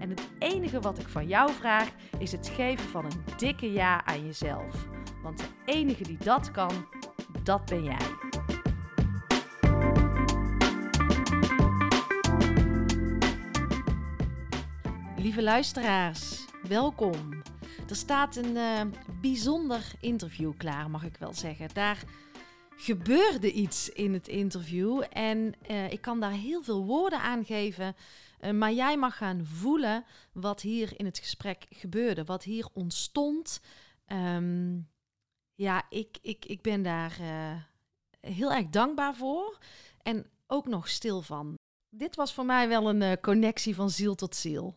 En het enige wat ik van jou vraag is het geven van een dikke ja aan jezelf. Want de enige die dat kan, dat ben jij. Lieve luisteraars, welkom. Er staat een uh, bijzonder interview klaar, mag ik wel zeggen. Daar gebeurde iets in het interview en uh, ik kan daar heel veel woorden aan geven. Uh, maar jij mag gaan voelen wat hier in het gesprek gebeurde, wat hier ontstond. Um, ja, ik, ik, ik ben daar uh, heel erg dankbaar voor en ook nog stil van. Dit was voor mij wel een uh, connectie van ziel tot ziel.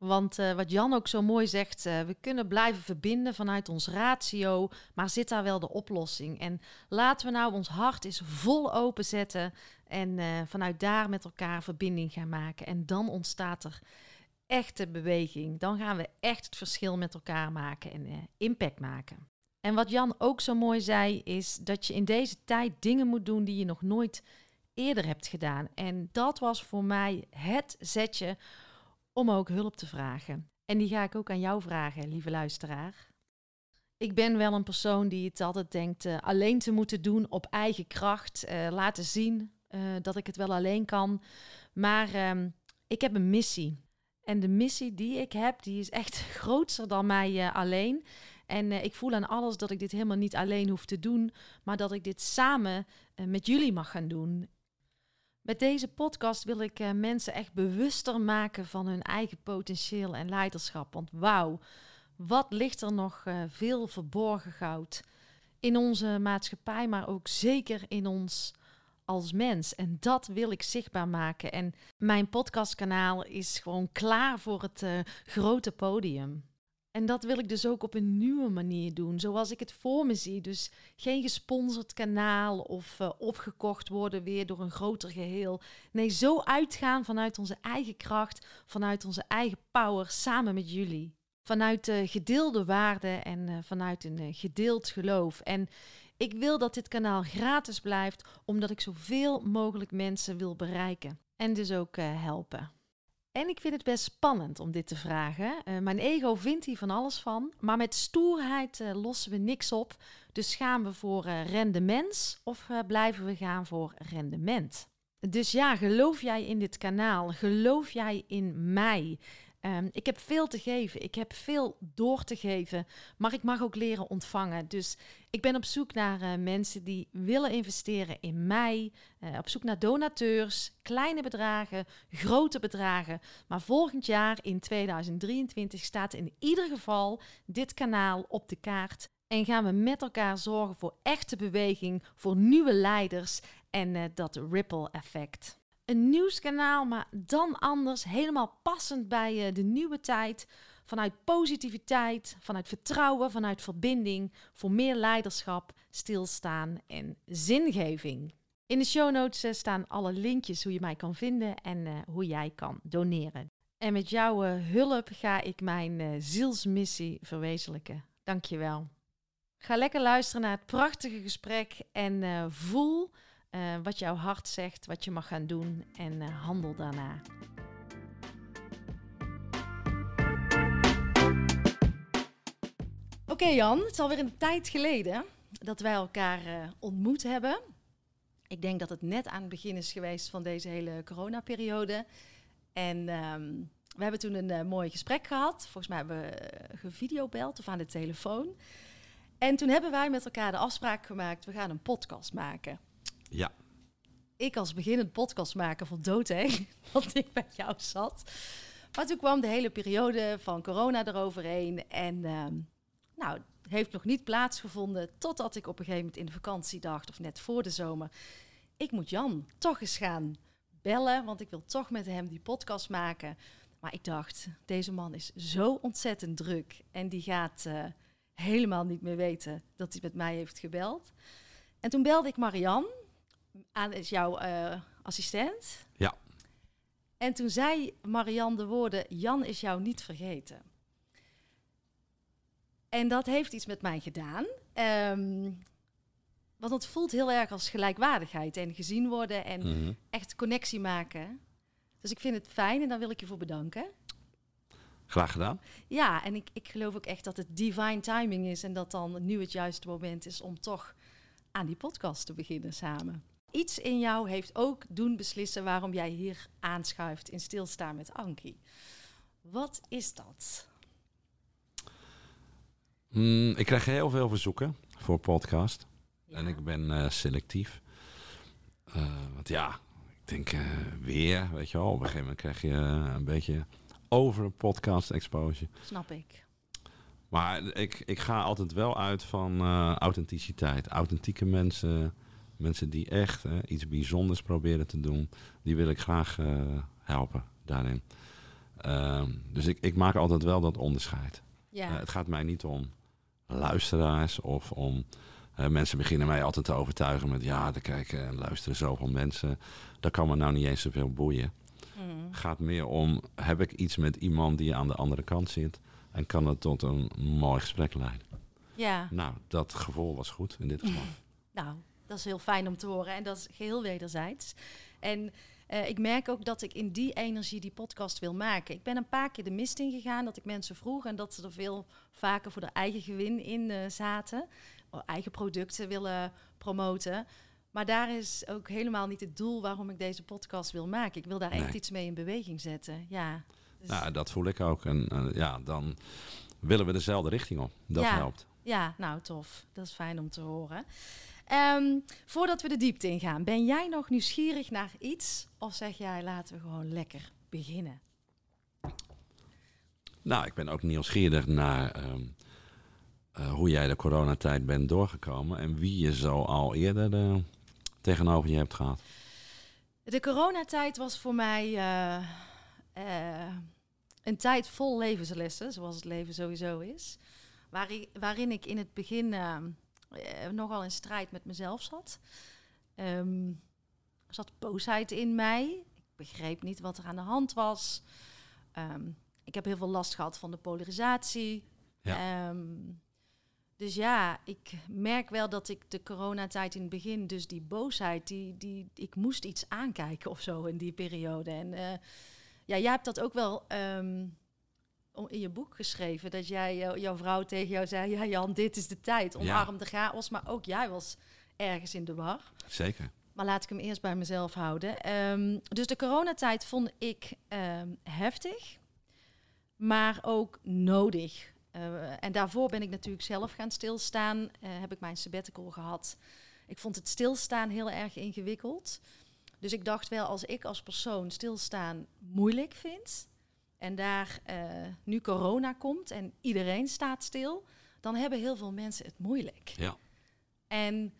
Want uh, wat Jan ook zo mooi zegt, we kunnen blijven verbinden vanuit ons ratio, maar zit daar wel de oplossing? En laten we nou ons hart eens vol openzetten en vanuit daar met elkaar verbinding gaan maken. En dan ontstaat er echte beweging. Dan gaan we echt het verschil met elkaar maken en impact maken. En wat Jan ook zo mooi zei, is dat je in deze tijd dingen moet doen die je nog nooit eerder hebt gedaan. En dat was voor mij het zetje om ook hulp te vragen. En die ga ik ook aan jou vragen, lieve luisteraar. Ik ben wel een persoon die het altijd denkt uh, alleen te moeten doen op eigen kracht. Uh, laten zien uh, dat ik het wel alleen kan. Maar ehm, ik heb een missie. En de missie die ik heb, die is echt groter dan mij alleen. En ik voel aan alles dat ik dit helemaal niet alleen hoef te doen, maar dat ik dit samen met jullie mag gaan doen. Met deze podcast wil ik uh, mensen echt bewuster maken van hun eigen potentieel en leiderschap. Want wauw, wat ligt er nog veel verborgen goud in onze maatschappij, maar ook zeker in ons als mens. En dat wil ik zichtbaar maken. En mijn podcastkanaal is gewoon klaar voor het grote podium. En dat wil ik dus ook op een nieuwe manier doen, zoals ik het voor me zie. Dus geen gesponsord kanaal of uh, opgekocht worden weer door een groter geheel. Nee, zo uitgaan vanuit onze eigen kracht, vanuit onze eigen power, samen met jullie. Vanuit de gedeelde waarden en uh, vanuit een uh, gedeeld geloof. En ik wil dat dit kanaal gratis blijft, omdat ik zoveel mogelijk mensen wil bereiken. En dus ook helpen. En ik vind het best spannend om dit te vragen. Uh, mijn ego vindt hier van alles van. Maar met stoerheid uh, lossen we niks op. Dus gaan we voor uh, rendement of blijven we gaan voor rendement? Dus ja, geloof jij in dit kanaal? Geloof jij in mij? Um, ik heb veel te geven, ik heb veel door te geven, maar ik mag ook leren ontvangen. Dus ik ben op zoek naar uh, mensen die willen investeren in mij, uh, op zoek naar donateurs, kleine bedragen, grote bedragen. Maar volgend jaar in 2023 staat in ieder geval dit kanaal op de kaart. En gaan we met elkaar zorgen voor echte beweging, voor nieuwe leiders en uh, dat ripple effect een nieuwskanaal, maar dan anders, helemaal passend bij uh, de nieuwe tijd. Vanuit positiviteit, vanuit vertrouwen, vanuit verbinding, voor meer leiderschap, stilstaan en zingeving. In de show notes uh, staan alle linkjes hoe je mij kan vinden en uh, hoe jij kan doneren. En met jouw hulp ga ik mijn zielsmissie verwezenlijken. Dankjewel. Ga lekker luisteren naar het prachtige gesprek en voel uh, wat jouw hart zegt, wat je mag gaan doen en uh, handel daarna. Oké Jan, het is alweer een tijd geleden dat wij elkaar uh, ontmoet hebben. Ik denk dat het net aan het begin is geweest van deze hele coronaperiode. En um, we hebben toen een mooi gesprek gehad. Volgens mij hebben we gevideobeld of aan de telefoon. En toen hebben wij met elkaar de afspraak gemaakt, we gaan een podcast maken. Ja. Ik als beginnend podcastmaker vond doodeng dat ik bij jou zat. Maar toen kwam de hele periode van corona eroverheen. En ehm, nou, heeft nog niet plaatsgevonden totdat ik op een gegeven moment in de vakantie dacht, of net voor de zomer, ik moet Jan toch eens gaan bellen, want ik wil toch met hem die podcast maken. Maar ik dacht, deze man is zo ontzettend druk en die gaat eh, helemaal niet meer weten dat hij met mij heeft gebeld. En toen belde ik Marian, aan is jouw eh, assistent. Ja. En toen zei Marian de woorden: Jan is jou niet vergeten. En dat heeft iets met mij gedaan. Ehm, want het voelt heel erg als gelijkwaardigheid en gezien worden en Mhm. echt connectie maken. Dus ik vind het fijn en daar wil ik je voor bedanken. Graag gedaan. Ja, en ik, ik geloof ook echt dat het divine timing is en dat dan nu het juiste moment is om toch aan die podcast te beginnen samen. Iets in jou heeft ook doen beslissen waarom jij hier aanschuift in Stilstaan met Ankie. Wat is dat? Mm, ik krijg heel veel verzoeken voor podcast. Ja. En ik ben eh, selectief. Eh, want ja, ik denk eh, weer, weet je wel. Op een gegeven moment krijg je een beetje over podcast exposure. Snap ik. Maar ik, ik ga altijd wel uit van authenticiteit. Authentieke mensen, mensen die echt eh, iets bijzonders proberen te doen, die wil ik graag eh, helpen daarin. Ehm, dus ik, ik maak altijd wel dat onderscheid. Ja, Eh, het gaat mij niet om luisteraars of om. eh, mensen beginnen mij altijd te overtuigen met ja, er kijken en luisteren zoveel mensen. Dat kan me nou niet eens zoveel boeien. Het gaat meer om, heb ik iets met iemand die aan de andere kant zit en kan het tot een mooi gesprek leiden. ja. Nou, dat gevoel was goed in dit geval. Nou, dat is heel fijn om te horen en dat is geheel wederzijds. En eh, ik merk ook dat ik in die energie die podcast wil maken. Ik ben een paar keer de mist ingegaan dat ik mensen vroeg en dat ze er veel vaker voor de eigen gewin in eh, zaten. O, Eigen producten willen promoten. Maar daar is ook helemaal niet het doel waarom ik deze podcast wil maken. Ik wil daar echt iets mee in beweging zetten. Ja. Dus- Nou, dat voel ik ook. En eh, ja, dan willen we dezelfde richting op. Dat Ja. helpt. Ja, nou tof. Dat is fijn om te horen. Ehm, voordat we de diepte ingaan, ben jij nog nieuwsgierig naar iets? Of zeg jij, laten we gewoon lekker beginnen? Nou, ik ben ook nieuwsgierig naar ehm, eh, hoe jij de coronatijd bent doorgekomen en wie je zo al eerder eh, tegenover je hebt gehad. De coronatijd was voor mij eh, een tijd vol levenslessen, zoals het leven sowieso is. Waarin, waarin ik in het begin eh, nogal in strijd met mezelf zat. Ehm, er zat boosheid in mij. Ik begreep niet wat er aan de hand was. Ehm, ik heb heel veel last gehad van de polarisatie. Dus ja, ik merk wel dat ik de coronatijd in het begin, dus die boosheid, die, die, ik moest iets aankijken of zo in die periode. En eh, ja, jij hebt dat ook wel in je boek geschreven, dat jij, jouw vrouw tegen jou zei, ja Jan, dit is de tijd, omarm de chaos. Maar ook jij was ergens in de war. Zeker. Maar laat ik hem eerst bij mezelf houden. Ehm, dus de coronatijd vond ik ehm, heftig, maar ook nodig. Eh, en daarvoor ben ik natuurlijk zelf gaan stilstaan. Eh, heb ik mijn sabbatical gehad. Ik vond het stilstaan heel erg ingewikkeld. Dus ik dacht wel, als ik als persoon stilstaan moeilijk vind... en daar eh, nu corona komt en iedereen staat stil... dan hebben heel veel mensen het moeilijk. Ja. En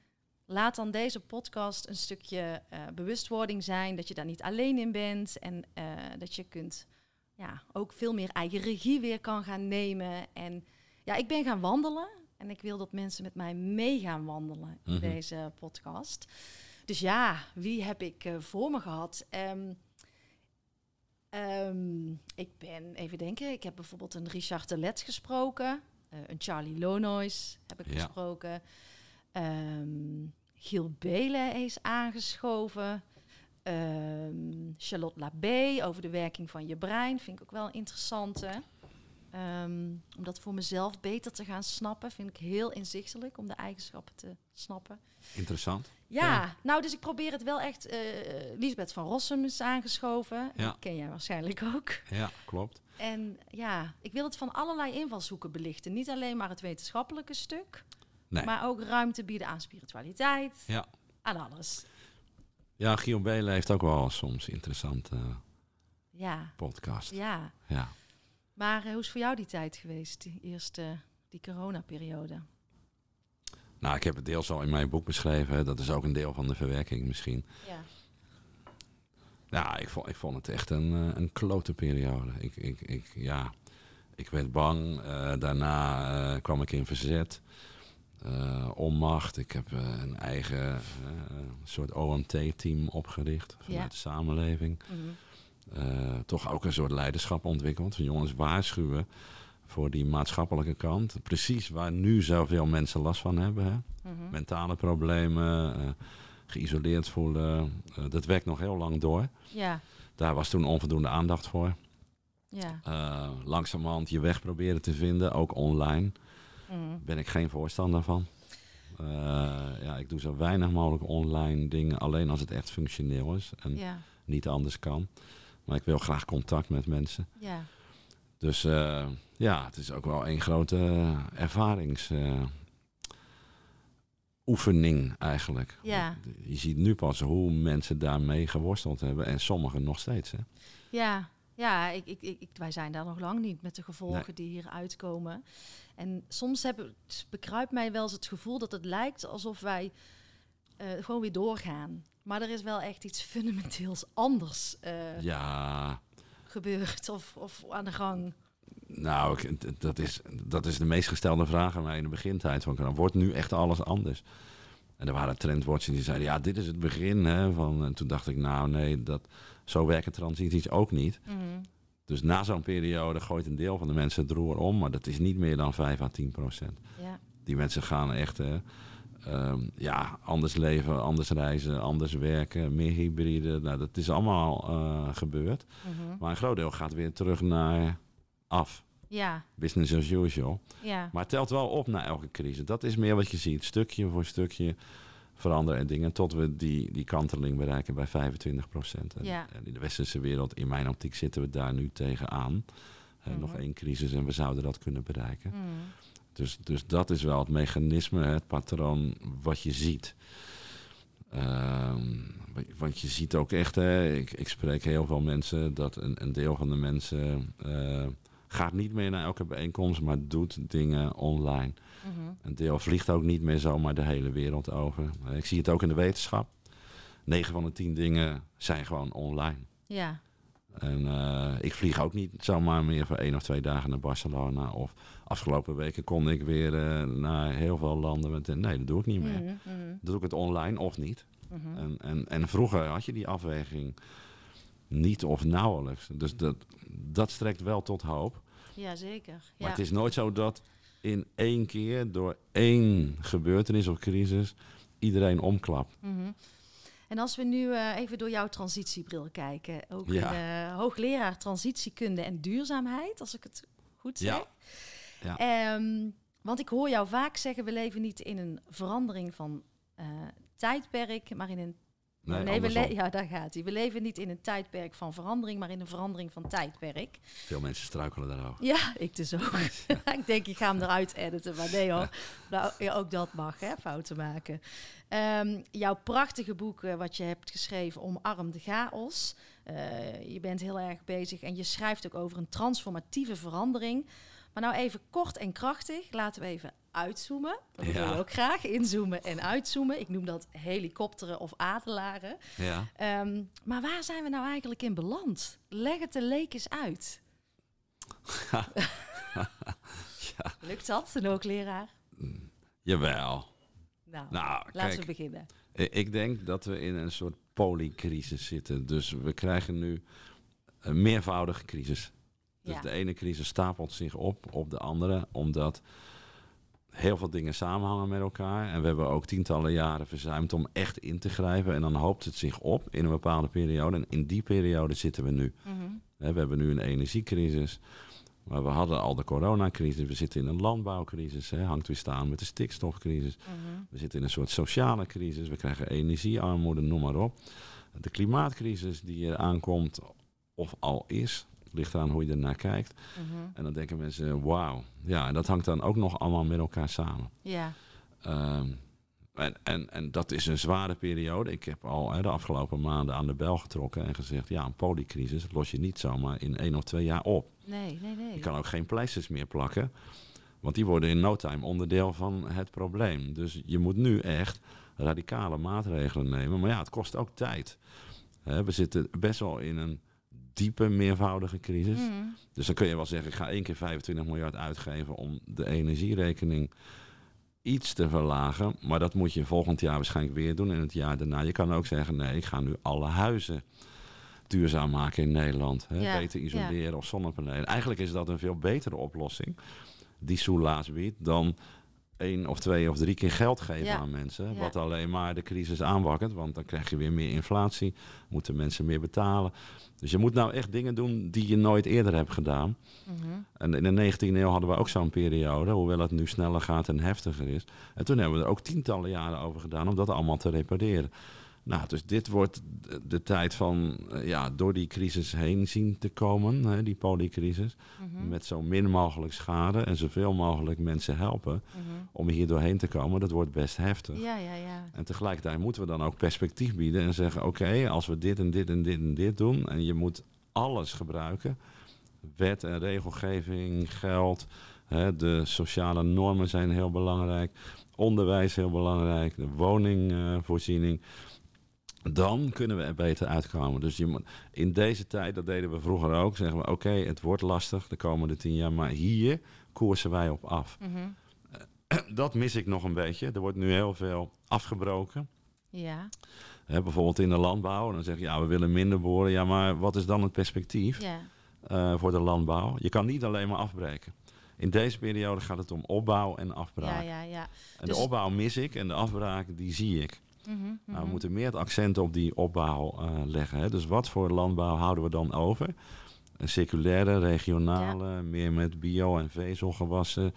laat dan deze podcast een stukje eh, bewustwording zijn dat je daar niet alleen in bent en eh, dat je kunt ja, ook veel meer eigen regie weer kan gaan nemen. En ja, ik ben gaan wandelen en ik wil dat mensen met mij mee gaan wandelen in Mhm. deze podcast. Dus ja, wie heb ik voor me gehad? Ehm, ehm, ik ben, even denken, ik heb bijvoorbeeld een Richard de Let gesproken. eh, een Charlie Lonois heb ik Ja. gesproken. Ehm, Giel Belen is aangeschoven. Ehm, Charlotte Labé over de werking van je brein. Vind ik ook wel een interessante. Om dat voor mezelf beter te gaan snappen. Vind ik heel inzichtelijk om de eigenschappen te snappen. Interessant. Ja, nou, dus ik probeer het wel echt. eh Lisbeth van Rossum is aangeschoven. Ja. Die ken jij waarschijnlijk ook. Ja, klopt. En ja, ik wil het van allerlei invalshoeken belichten. Niet alleen maar het wetenschappelijke stuk. Nee. maar ook ruimte bieden aan spiritualiteit, Ja. aan alles. Ja, Giel Belen heeft ook wel soms interessante Ja, podcast. ja. Ja. Maar eh, hoe is voor jou die tijd geweest, die eerste, die coronaperiode? Nou, ik heb het deels al in mijn boek beschreven. Dat is ook een deel van de verwerking misschien. Ja. Ja, ik vond, ik vond het echt een, eh, een klote periode. Ik, ik, ik, ja, ik werd bang. Eh, daarna eh, kwam ik in verzet. Eh, onmacht. Ik heb een eigen soort OMT-team opgericht vanuit Ja. de samenleving. Eh, toch ook een soort leiderschap ontwikkeld. Van jongens waarschuwen voor die maatschappelijke kant. Precies waar nu zoveel mensen last van hebben. Hè? Mhm. Mentale problemen, eh, geïsoleerd voelen. Eh, dat werkt nog heel lang door. Ja, Daar was toen onvoldoende aandacht voor. ja. Eh langzamerhand je weg proberen te vinden, ook online. Mhm. Ben ik geen voorstander van. Ja, ik doe zo weinig mogelijk online dingen, alleen als het echt functioneel is en Ja, niet anders kan. Maar ik wil graag contact met mensen. ja. Dus eh, ja, het is ook wel een grote ervaringsoefening oefening eigenlijk. Ja. Je ziet nu pas hoe mensen daarmee geworsteld hebben en sommigen nog steeds. Hè? Ja, ja ik, ik, wij zijn daar nog lang niet met de gevolgen die hier uitkomen. En soms heb, het bekruipt mij wel eens het gevoel dat het lijkt alsof wij eh, gewoon weer doorgaan. Maar er is wel echt iets fundamenteels anders eh, Ja, gebeurd of, of aan de gang. nou, ik- dat is, dat is de meest gestelde vraag aan mij in de begintijd. Van, wordt nu echt alles anders? En er waren trendwatchers die zeiden, ja, dit is het begin. Hè, van, en toen dacht ik, nou nee, dat, zo werken transities ook niet. Mhm. Dus na zo'n periode gooit een deel van de mensen het roer om. Maar dat is niet meer dan 5 à 10 procent. Ja, Die mensen gaan echt ehm, ja, anders leven, anders reizen, anders werken, meer hybride. Nou, dat is allemaal eh, gebeurd. Mhm. Maar een groot deel gaat weer terug naar af. ja, Business as usual. ja. Maar het telt wel op na elke crisis. Dat is meer wat je ziet. Stukje voor stukje veranderen en dingen. Tot we die, die kanteling bereiken bij 25 procent. En, Ja. en in de westerse wereld, in mijn optiek, zitten we daar nu tegenaan. Mhm. Nog één crisis en we zouden dat kunnen bereiken. Mhm. Dus, dus dat is wel het mechanisme, het patroon wat je ziet. Ehm, want je ziet ook echt, hè, ik, ik spreek heel veel mensen, dat een, een deel van de mensen eh, gaat niet meer naar elke bijeenkomst, maar doet dingen online. Mhm. Een deel vliegt ook niet meer zomaar de hele wereld over. Ik zie het ook in de wetenschap. 9 van de 10 dingen zijn gewoon online. Ja, En eh, ik vlieg ook niet zomaar meer voor één of twee dagen naar Barcelona. Of afgelopen weken kon ik weer eh, naar heel veel landen. Met, nee, dat doe ik niet meer. Mhm. Mhm. Dan doe ik het online of niet. Mhm. En, en, en vroeger had je die afweging niet of nauwelijks. Dus dat, dat strekt wel tot hoop. ja zeker. Maar Ja. het is nooit zo dat in één keer door één gebeurtenis of crisis iedereen omklapt. En als we nu eh, even door jouw transitiebril kijken, ook Ja. eh, hoogleraar transitiekunde en duurzaamheid, als ik het goed zeg. Ja. Ehm, want ik hoor jou vaak zeggen, we leven niet in een verandering van eh, tijdperk, maar in een... Nee, we le- ja, daar gaat hij. We leven niet in een tijdperk van verandering, maar in een verandering van tijdperk. Veel mensen struikelen daarover. Ja, ik dus ook. ik denk, ik ga hem eruit editen. Maar nee hoor, nou, ook dat mag, hè, fouten maken. Ehm, jouw prachtige boek, eh, wat je hebt geschreven, Omarm de chaos. Eh, je bent heel erg bezig en je schrijft ook over een transformatieve verandering. Maar nou even kort en krachtig, laten we even uitzoomen. Dat wil Ja. ook graag, inzoomen en uitzoomen. Ik noem dat helikopteren of adelaren. Ja. Ehm, maar waar zijn we nou eigenlijk in beland? Leg het de leek eens uit. ja. Lukt dat, een hoogleraar? Jawel. Nou, Nou, laten kijk, we beginnen. Ik denk dat we in een soort polycrisis zitten. Dus we krijgen nu een meervoudige crisis. Dus Ja. de ene crisis stapelt zich op op de andere, omdat heel veel dingen samenhangen met elkaar. En we hebben ook tientallen jaren verzuimd om echt in te grijpen. En dan hoopt het zich op in een bepaalde periode. En in die periode zitten we nu. Mhm. We hebben nu een energiecrisis. Maar we hadden al de coronacrisis. We zitten in een landbouwcrisis. Hè, hangt weer staan met de stikstofcrisis. Mhm. We zitten in een soort sociale crisis. We krijgen energiearmoede, noem maar op. De klimaatcrisis die er aankomt, of al is, ligt eraan hoe je ernaar kijkt. Mhm. En dan denken mensen, wauw. Ja, en dat hangt dan ook nog allemaal met elkaar samen. Ja, Ehm, en, en, en dat is een zware periode. Ik heb al hè, de afgelopen maanden aan de bel getrokken en gezegd: ja, een polycrisis los je niet zomaar in één of twee jaar op. Nee, nee, nee. Je kan ook geen pleisters meer plakken, want die worden in no time onderdeel van het probleem. Dus je moet nu echt radicale maatregelen nemen. Maar ja, het kost ook tijd. Hè, we zitten best wel in een diepe meervoudige crisis. Mm. Dus dan kun je wel zeggen, ik ga één keer 25 miljard uitgeven om de energierekening iets te verlagen. Maar dat moet je volgend jaar waarschijnlijk weer doen en het jaar daarna. Je kan ook zeggen, nee, ik ga nu alle huizen duurzaam maken in Nederland. Hè? Beter isoleren of zonnepanelen. Eigenlijk is dat een veel betere oplossing die soelaas biedt dan één of twee of drie keer geld geven Ja. aan mensen. Ja. Wat alleen maar de crisis aanwakkert. Want dan krijg je weer meer inflatie. Moeten mensen meer betalen. Dus je moet nou echt dingen doen die je nooit eerder hebt gedaan. Mhm. En in de 19e eeuw hadden we ook zo'n periode, hoewel het nu sneller gaat en heftiger is. En toen hebben we er ook tientallen jaren over gedaan om dat allemaal te repareren. Nou, dus dit wordt de, tijd van eh, ja, door die crisis heen zien te komen, hè, die polycrisis. Mhm. Met zo min mogelijk schade en zoveel mogelijk mensen helpen Mhm. om hier doorheen te komen. Dat wordt best heftig. Ja, ja, ja. En tegelijkertijd moeten we dan ook perspectief bieden en zeggen: oké, als we dit en dit en dit en dit doen, en je moet alles gebruiken: wet en regelgeving, geld, hè, de sociale normen zijn heel belangrijk, onderwijs heel belangrijk, de woningvoorziening. Dan kunnen we er beter uitkomen. Dus je moet, in deze tijd, dat deden we vroeger ook, zeggen we: oké, het wordt lastig de komende tien jaar, maar hier koersen wij op af. Mhm. Dat mis ik nog een beetje. Er wordt nu heel veel afgebroken. Ja, Hè, bijvoorbeeld in de landbouw. Dan zeg je, ja, we willen minder boren. Ja, maar wat is dan het perspectief ja. eh, voor de landbouw? Je kan niet alleen maar afbreken. In deze periode gaat het om opbouw en afbraak. Ja, ja, ja. En Dus- de opbouw mis ik en de afbraak, die zie ik. Mhm, Nou, mhm. we moeten meer het accent op die opbouw eh, leggen. Hè. Dus wat voor landbouw houden we dan over? Een circulaire, regionale, meer met bio- en vezelgewassen,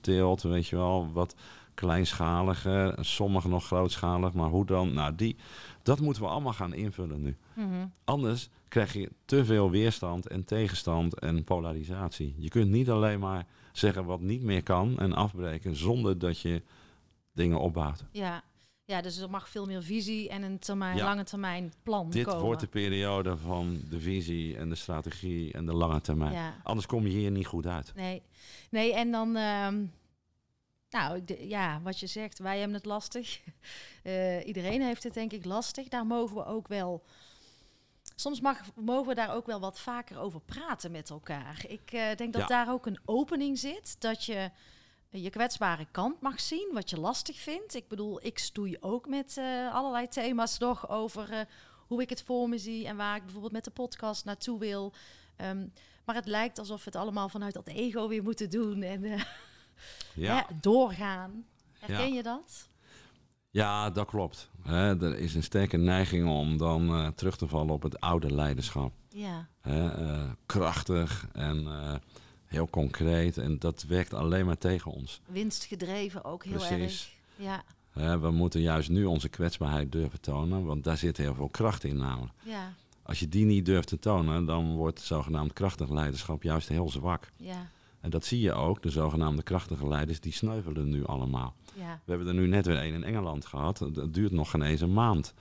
teelt, weet je wel, wat kleinschaliger, sommige nog grootschalig, maar hoe dan? Nou, die, dat moeten we allemaal gaan invullen nu. Mhm. Anders krijg je te veel weerstand en tegenstand en polarisatie. Je kunt niet alleen maar zeggen wat niet meer kan en afbreken zonder dat je dingen opbouwt. Ja. Ja, dus er mag veel meer visie en een termijn, Ja. lange termijn plan Dit komen. wordt de periode van de visie en de strategie en de lange termijn. Ja. Anders kom je hier niet goed uit. Nee, nee en dan, ehm, nou, ik ja, wat je zegt, wij hebben het lastig. Eh, iedereen heeft het denk ik lastig. Daar mogen we ook wel, soms mag, mogen we daar ook wel wat vaker over praten met elkaar. Ik eh, denk dat Ja. daar ook een opening zit, dat je je kwetsbare kant mag zien, wat je lastig vindt. Ik bedoel, ik stoei ook met eh, allerlei thema's nog over eh, hoe ik het voor me zie en waar ik bijvoorbeeld met de podcast naartoe wil. Ehm, maar het lijkt alsof we het allemaal vanuit dat ego weer moeten doen en eh, Ja, hè, doorgaan. Herken Ja. je dat? ja dat klopt. Er is een sterke neiging om dan terug te vallen op het oude leiderschap. Ja, krachtig en heel concreet. En dat werkt alleen maar tegen ons. winstgedreven ook heel Precies. erg. Ja, we moeten juist nu onze kwetsbaarheid durven tonen, want daar zit heel veel kracht in namelijk. ja, Als je die niet durft te tonen, dan wordt zogenaamd krachtig leiderschap juist heel zwak. ja, En dat zie je ook, de zogenaamde krachtige leiders, die sneuvelen nu allemaal. ja. We hebben er nu net weer één in Engeland gehad. Het duurt nog geen eens een maand.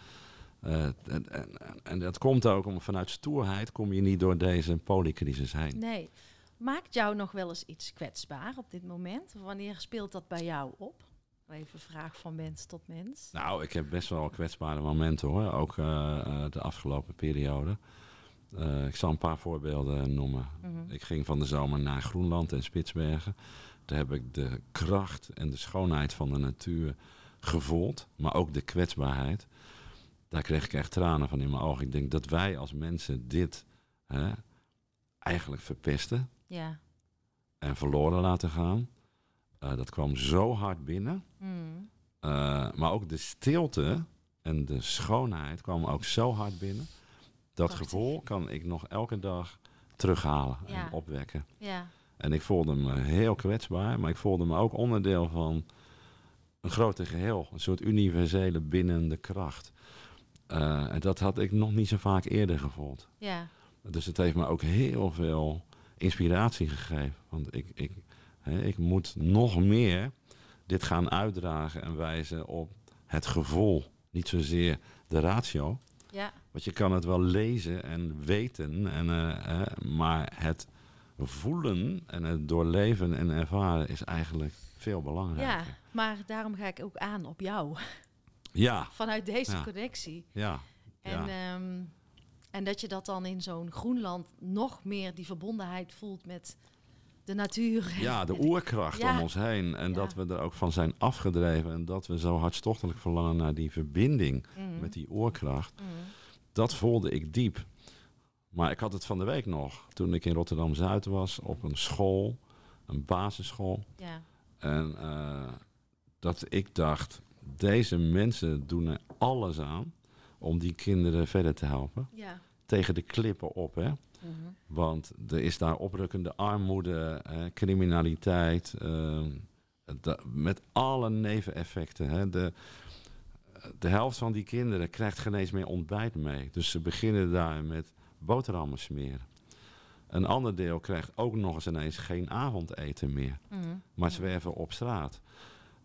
Eh, en, en, en dat komt ook om vanuit stoerheid kom je niet door deze polycrisis heen. Nee. Maakt jou nog wel eens iets kwetsbaar op dit moment? Wanneer speelt dat bij jou op? Even vraag van mens tot mens. Nou, ik heb best wel kwetsbare momenten hoor, ook eh, eh, de afgelopen periode. Eh, ik zal een paar voorbeelden noemen. Mhm. Ik ging van de zomer naar Groenland en Spitsbergen. Daar heb ik de kracht en de schoonheid van de natuur gevoeld, maar ook de kwetsbaarheid. Daar kreeg ik echt tranen van in mijn ogen. Ik denk dat wij als mensen dit hè, eigenlijk verpesten Ja. en verloren laten gaan. Eh, dat kwam zo hard binnen. Mm. Eh, maar ook de stilte en de schoonheid kwamen ook zo hard binnen. Dat Prachtig. gevoel kan ik nog elke dag terughalen Ja. en opwekken. Ja. En ik voelde me heel kwetsbaar, maar ik voelde me ook onderdeel van een groter geheel. Een soort universele bindende kracht. Eh, en dat had ik nog niet zo vaak eerder gevoeld. Ja. Dus het heeft me ook heel veel inspiratie gegeven. Want ik, ik, hè, ik moet nog meer dit gaan uitdragen en wijzen op het gevoel, niet zozeer de ratio. Ja, Want je kan het wel lezen en weten, en, eh, maar het voelen en het doorleven en ervaren is eigenlijk veel ja, belangrijker. maar daarom ga ik ook aan op jou. Ja, Vanuit deze Ja. connectie. ja, En, ja. ehm, en dat je dat dan in zo'n Groenland nog meer die verbondenheid voelt met de natuur. ja, de oerkracht Ja. om ons heen. En Ja. dat we er ook van zijn afgedreven. En dat we zo hartstochtelijk verlangen naar die verbinding Mhm. met die oerkracht. Mhm. Dat voelde ik diep. Maar ik had het van de week nog. Toen ik in Rotterdam-Zuid was op een school, een basisschool. Ja, En eh, dat ik dacht, deze mensen doen er alles aan om die kinderen verder te helpen. ja. Tegen de klippen op, hè. Mhm. Want er is daar oprukkende armoede, eh, criminaliteit, eh, da- met alle neveneffecten. Hè. De, de helft van die kinderen krijgt geen eens meer ontbijt mee. Dus ze beginnen daar met boterhammen smeren. Een ander deel krijgt ook nog eens ineens geen avondeten meer, Mhm. maar zwerven op straat.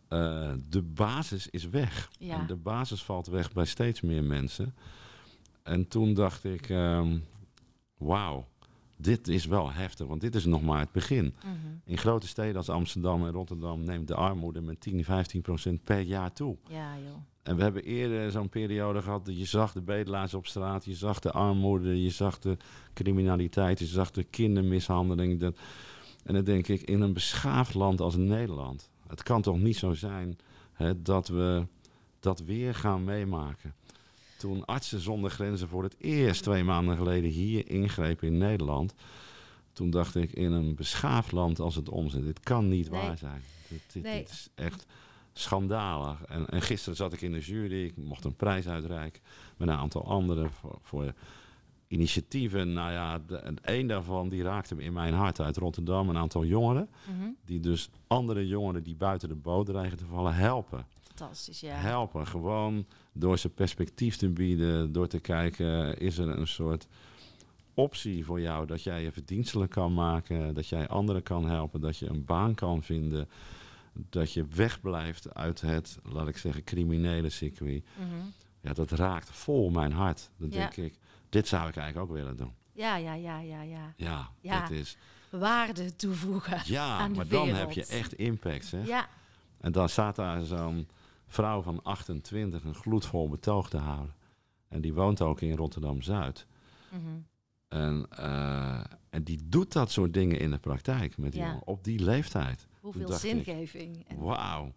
Eh, de basis is weg. Ja. En de basis valt weg bij steeds meer mensen. En toen dacht ik, ehm, wauw, dit is wel heftig, want dit is nog maar het begin. Mhm. In grote steden als Amsterdam en Rotterdam neemt de armoede met 10, 15 procent per jaar toe. Ja, joh. En we hebben eerder zo'n periode gehad dat je zag de bedelaars op straat, je zag de armoede, je zag de criminaliteit, je zag de kindermishandeling. De... En dan denk ik, in een beschaafd land als Nederland, het kan toch niet zo zijn hè, dat we dat weer gaan meemaken. Toen Artsen zonder Grenzen voor het eerst twee maanden geleden hier ingrepen in Nederland, toen dacht ik, in een beschaafd land als het omzet, dit kan niet Nee. waar zijn. Dit, dit, Nee. dit is echt schandalig. En, en gisteren zat ik in de jury, ik mocht een prijs uitreiken met een aantal anderen voor, voor initiatieven. Nou ja, de, en één daarvan die raakte me in mijn hart uit Rotterdam. Een aantal jongeren, Mhm. die dus andere jongeren die buiten de boot dreigen te vallen, helpen. Fantastisch, ja. Helpen, gewoon door ze perspectief te bieden, door te kijken, is er een soort optie voor jou dat jij je verdienstelijk kan maken, dat jij anderen kan helpen, dat je een baan kan vinden, dat je wegblijft uit het, laat ik zeggen, criminele circuit. Mhm. Ja, dat raakt vol mijn hart. Dan Ja. denk ik, dit zou ik eigenlijk ook willen doen. Ja, ja, ja, ja, ja. Ja, Ja. dit is. Waarde toevoegen. Ja, aan de maar dan heb wereld. je echt impact. Hè? Ja, En dan staat daar zo'n vrouw van 28 een gloedvol betoog te houden. En die woont ook in Rotterdam Zuid. Mhm. En, eh, en die doet dat soort dingen in de praktijk met die Ja. jongen, op die leeftijd. hoeveel zingeving. Wauw.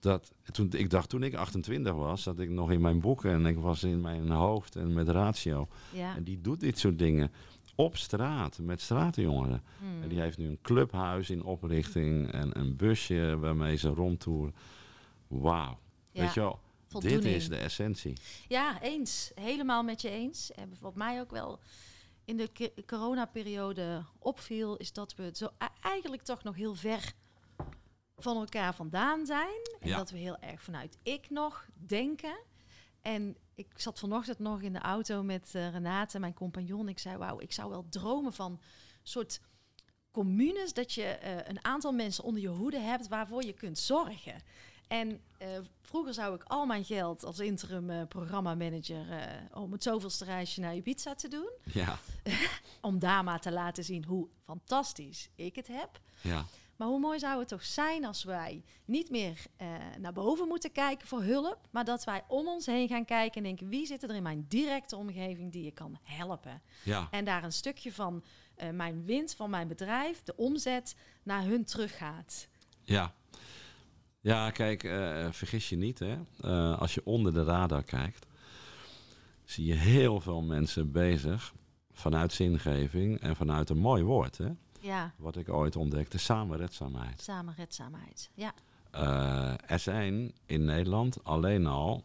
Dat, toen, ik dacht toen ik 28 was, zat ik nog in mijn boeken en ik was in mijn hoofd en met ratio. ja. En die doet dit soort dingen op straat met straatjongeren. En die heeft nu een clubhuis in oprichting en een busje waarmee ze rondtoeren. Wauw. Ja, Weet je wel, dit is de essentie. Ja, eens. Helemaal met je eens. En wat mij ook wel in de coronaperiode opviel, is dat we zo e- eigenlijk toch nog heel ver van elkaar vandaan zijn. En Ja. dat we heel erg vanuit ik nog denken. En ik zat vanochtend nog in de auto met eh, Renate, mijn compagnon. Ik zei, wauw, ik zou wel dromen van een soort communes... dat je eh, een aantal mensen onder je hoede hebt waarvoor je kunt zorgen. En eh, vroeger zou ik al mijn geld als interim programmamanager... om het zoveelste reisje naar Ibiza te doen. Ja, Om daar maar te laten zien hoe fantastisch ik het heb. ja, Maar hoe mooi zou het toch zijn als wij niet meer eh, naar boven moeten kijken voor hulp, maar dat wij om ons heen gaan kijken en denken wie zit er in mijn directe omgeving die je kan helpen. ja. En daar een stukje van eh, mijn winst van mijn bedrijf, de omzet, naar hun teruggaat. Ja, ja kijk, eh, vergis je niet. Hè? Als je onder de radar kijkt, zie je heel veel mensen bezig vanuit zingeving en vanuit een mooi woord. Hè? Ja, Wat ik ooit ontdekte, samenredzaamheid. samenredzaamheid. Ja, Eh, er zijn in Nederland alleen al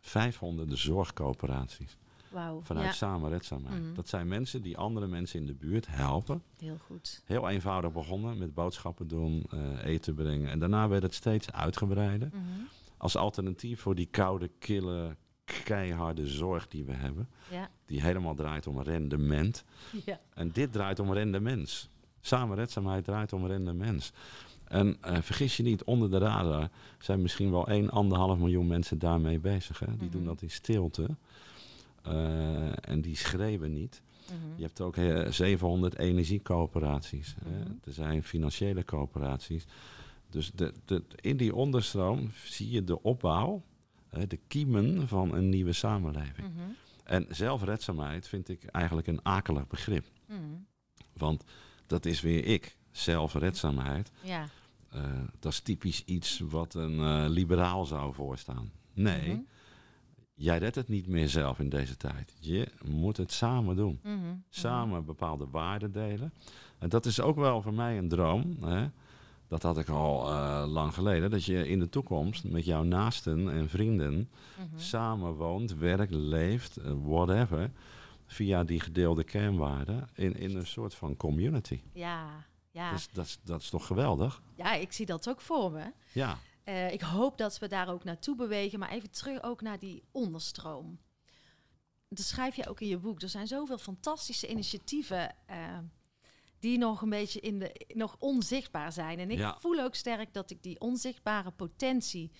500 zorgcoöperaties wauw. vanuit Ja, samenredzaamheid. Mhm. Dat zijn mensen die andere mensen in de buurt helpen. heel goed. Heel eenvoudig begonnen met boodschappen doen, eh, eten brengen. En daarna werd het steeds uitgebreider. Mhm. Als alternatief voor die koude, kille, keiharde zorg die we hebben. Ja, Die helemaal draait om rendement. ja. En dit draait om rendement. Samenredzaamheid draait om rendement. En eh, vergis je niet, onder de radar zijn misschien wel 1, 1,5 miljoen mensen daarmee bezig. Hè? Die doen Mhm. dat in stilte. Eh, en die schreeuwen niet. Mhm. Je hebt ook eh, 700 energiecoöperaties. hè. Mhm. Er zijn financiële coöperaties. Dus de, de, in die onderstroom zie je de opbouw, de kiemen van een nieuwe samenleving. Mhm. En zelfredzaamheid vind ik eigenlijk een akelig begrip. Mhm. Want dat is weer ik, zelfredzaamheid. Ja. Eh, dat is typisch iets wat een eh, liberaal zou voorstaan. Nee, Mhm. jij redt het niet meer zelf in deze tijd. Je moet het samen doen. Samen bepaalde waarden delen. En dat is ook wel voor mij een droom. Hè? Dat had ik al eh, lang geleden. Dat je in de toekomst met jouw naasten en vrienden Mhm. samen woont, werkt, leeft, eh, whatever. Via die gedeelde kernwaarden in, in een soort van community. Ja. Ja. Dus dat, is- dat is toch geweldig? ja, ik zie dat ook voor me. Ja, Eh, ik hoop dat we daar ook naartoe bewegen, maar even terug ook naar die onderstroom. Dat schrijf je ook in je boek. Er zijn zoveel fantastische initiatieven die nog een beetje in de, nog onzichtbaar zijn. En ik Ja. voel ook sterk dat ik die onzichtbare potentie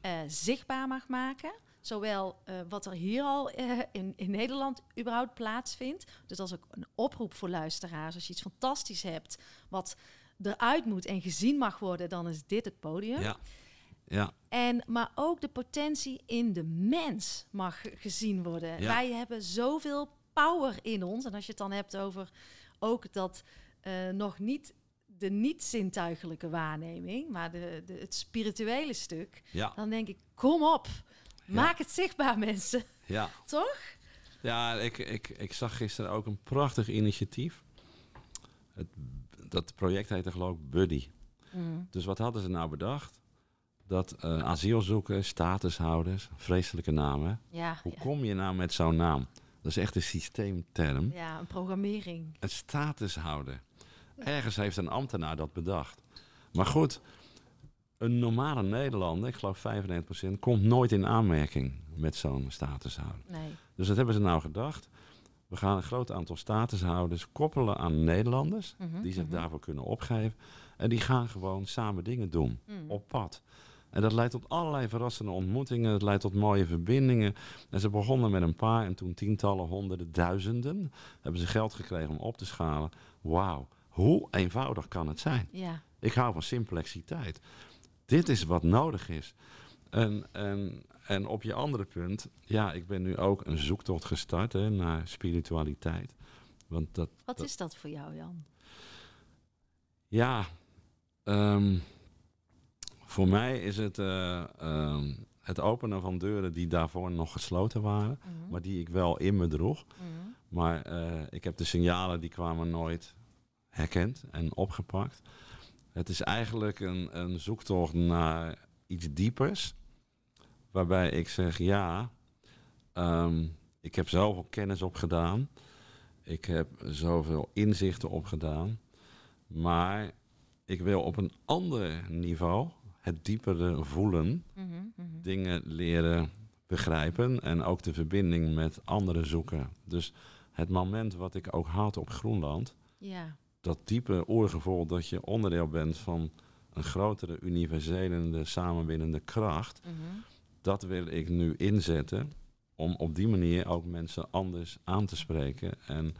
eh, zichtbaar mag maken. Zowel eh, wat er hier al eh, in, in Nederland überhaupt plaatsvindt. Dus dat is ook een oproep voor luisteraars. Als je iets fantastisch hebt wat eruit moet en gezien mag worden, dan is dit het podium. ja, ja, En, maar ook de potentie in de mens mag gezien worden. Ja. Wij hebben zoveel power in ons. En als je het dan hebt over ook dat eh, nog niet de niet-zintuigelijke waarneming, maar de, de, het spirituele stuk, ja, dan denk ik, kom op, Ja. maak het zichtbaar, mensen. ja. Toch? Ja, ik, ik, ik zag gisteren ook een prachtig initiatief. Het, dat project heette geloof ik Buddy. Mm. Dus wat hadden ze nou bedacht? Dat eh, asielzoekers, statushouders, vreselijke namen. Ja, Hoe ja. kom je nou met zo'n naam? Dat is echt een systeemterm. ja, een programmering. Een statushouder. Ergens heeft een ambtenaar dat bedacht. Maar goed, een normale Nederlander, ik geloof 95%, komt nooit in aanmerking met zo'n statushouder. Nee. Dus dat hebben ze nou gedacht. We gaan een groot aantal statushouders koppelen aan Nederlanders Mhm, die zich mhm. daarvoor kunnen opgeven. En die gaan gewoon samen dingen doen Mm. op pad. En dat leidt tot allerlei verrassende ontmoetingen. Het leidt tot mooie verbindingen. En ze begonnen met een paar en toen tientallen, honderden, duizenden. Hebben ze geld gekregen om op te schalen. Wauw, hoe eenvoudig kan het zijn? Ja. Ik hou van simplexiteit. Dit is wat nodig is. En, en, en op je andere punt, ja, ik ben nu ook een zoektocht gestart hè, naar spiritualiteit. Want dat, Wat dat- is dat voor jou, Jan? ja, ehm, voor mij is het eh, ehm, het openen van deuren die daarvoor nog gesloten waren, Mhm. maar die ik wel in me droeg. Mhm. Maar eh, ik heb de signalen die kwamen nooit herkend en opgepakt. Het is eigenlijk een, een zoektocht naar iets diepers. Waarbij ik zeg, ja, ehm, ik heb zoveel kennis opgedaan. Ik heb zoveel inzichten opgedaan. Maar ik wil op een ander niveau het diepere voelen Mhm. Mhm. dingen leren begrijpen en ook de verbinding met anderen zoeken. Dus het moment wat ik ook had op Groenland, Ja. Dat diepe oorgevoel dat je onderdeel bent van een grotere universelende samenbindende kracht, Mhm. dat wil ik nu inzetten om op die manier ook mensen anders aan te spreken en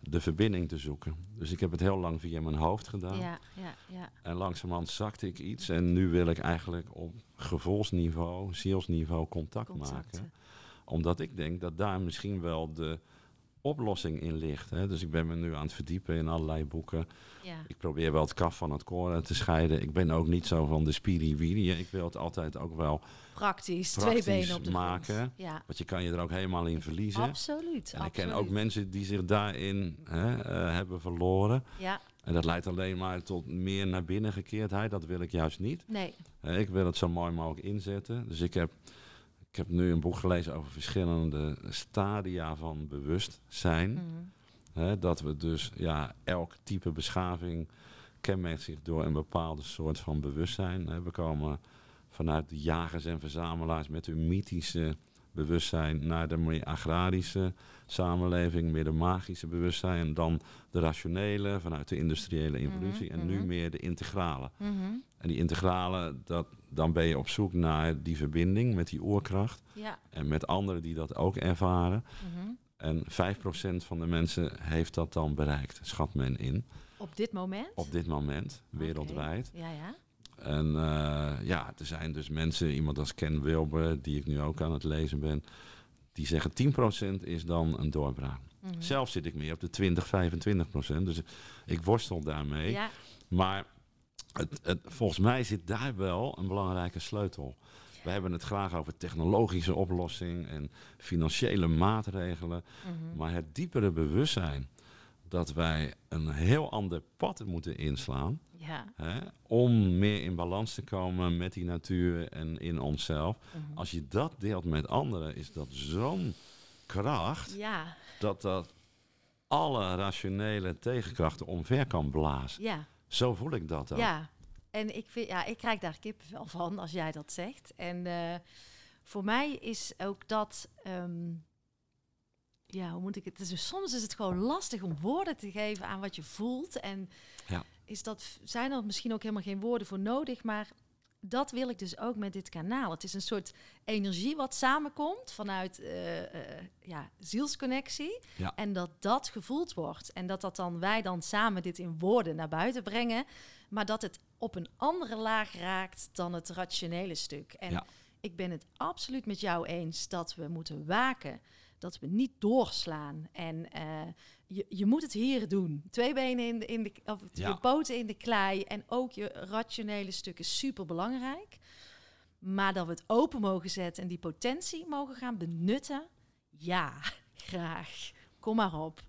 de verbinding te zoeken. Dus ik heb het heel lang via mijn hoofd gedaan. Ja, ja, ja. En langzamerhand zakte ik iets en nu wil ik eigenlijk op gevoelsniveau, zielsniveau contact maken omdat ik denk dat daar misschien wel de oplossing in ligt. Hè? Dus ik ben me nu aan het verdiepen in allerlei boeken. Ja. Ik probeer wel het kaf van het koren te scheiden. Ik ben ook niet zo van de spiri Ik wil het altijd ook wel... Praktisch, Praktisch twee benen op de maken. Ja, Want je kan je er ook helemaal in verliezen. absoluut. en ik ken absoluut. ook mensen die zich daarin hè, eh, hebben verloren. Ja, En dat leidt alleen maar tot meer naar binnen gekeerdheid. Dat wil ik juist niet. nee. Eh, Ik wil het zo mooi mogelijk inzetten. Dus ik heb, ik heb nu een boek gelezen over verschillende stadia van bewustzijn. Mhm. Dat we dus, ja, elk type beschaving kenmerkt zich door een bepaalde soort van bewustzijn. We komen vanuit de jagers en verzamelaars met hun mythische bewustzijn naar de meer agrarische samenleving, meer de magische bewustzijn. En dan de rationele vanuit de industriële evolutie. Mhm, en nu mhm. meer de integrale. Mhm. En die integrale, dat, dan ben je op zoek naar die verbinding met die oerkracht. Ja. En met anderen die dat ook ervaren. En 5% van de mensen heeft dat dan bereikt, schat men in. Op dit moment? Op dit moment, wereldwijd. Ja, ja. En eh, ja, er zijn dus mensen, iemand als Ken Wilber, die ik nu ook aan het lezen ben, die zeggen 10% is dan een doorbraak. Mhm. Zelf zit ik meer op de 20, 25%. Dus ik worstel daarmee. Ja, Maar het, het, volgens mij zit daar wel een belangrijke sleutel. We hebben het graag over technologische oplossing en financiële maatregelen. Mhm. Maar het diepere bewustzijn dat wij een heel ander pad moeten inslaan. ja. Hè, om meer in balans te komen met die natuur en in onszelf. Mhm. Als je dat deelt met anderen, is dat zo'n kracht ja, dat dat alle rationele tegenkrachten omver kan blazen. ja, Zo voel ik dat ook. ja. En ik, vind, ja, ik krijg daar kippenvel van als jij dat zegt. En eh, voor mij is ook dat... ehm, ja, hoe moet ik het? Dus soms is het gewoon lastig om woorden te geven aan wat je voelt. En Ja. is dat, zijn er misschien ook helemaal geen woorden voor nodig. Maar dat wil ik dus ook met dit kanaal. Het is een soort energie wat samenkomt vanuit eh, eh, ja, zielsconnectie. Ja. En dat dat gevoeld wordt. En dat, dat dan wij dan samen dit in woorden naar buiten brengen. Maar dat het op een andere laag raakt dan het rationele stuk. En Ja. ik ben het absoluut met jou eens dat we moeten waken. Dat we niet doorslaan. En eh, je, je moet het hier doen. Twee benen in de, in de of Ja. je poten in de klei. En ook je rationele stuk is super belangrijk. Maar dat we het open mogen zetten en die potentie mogen gaan benutten. Ja, graag. Kom maar op.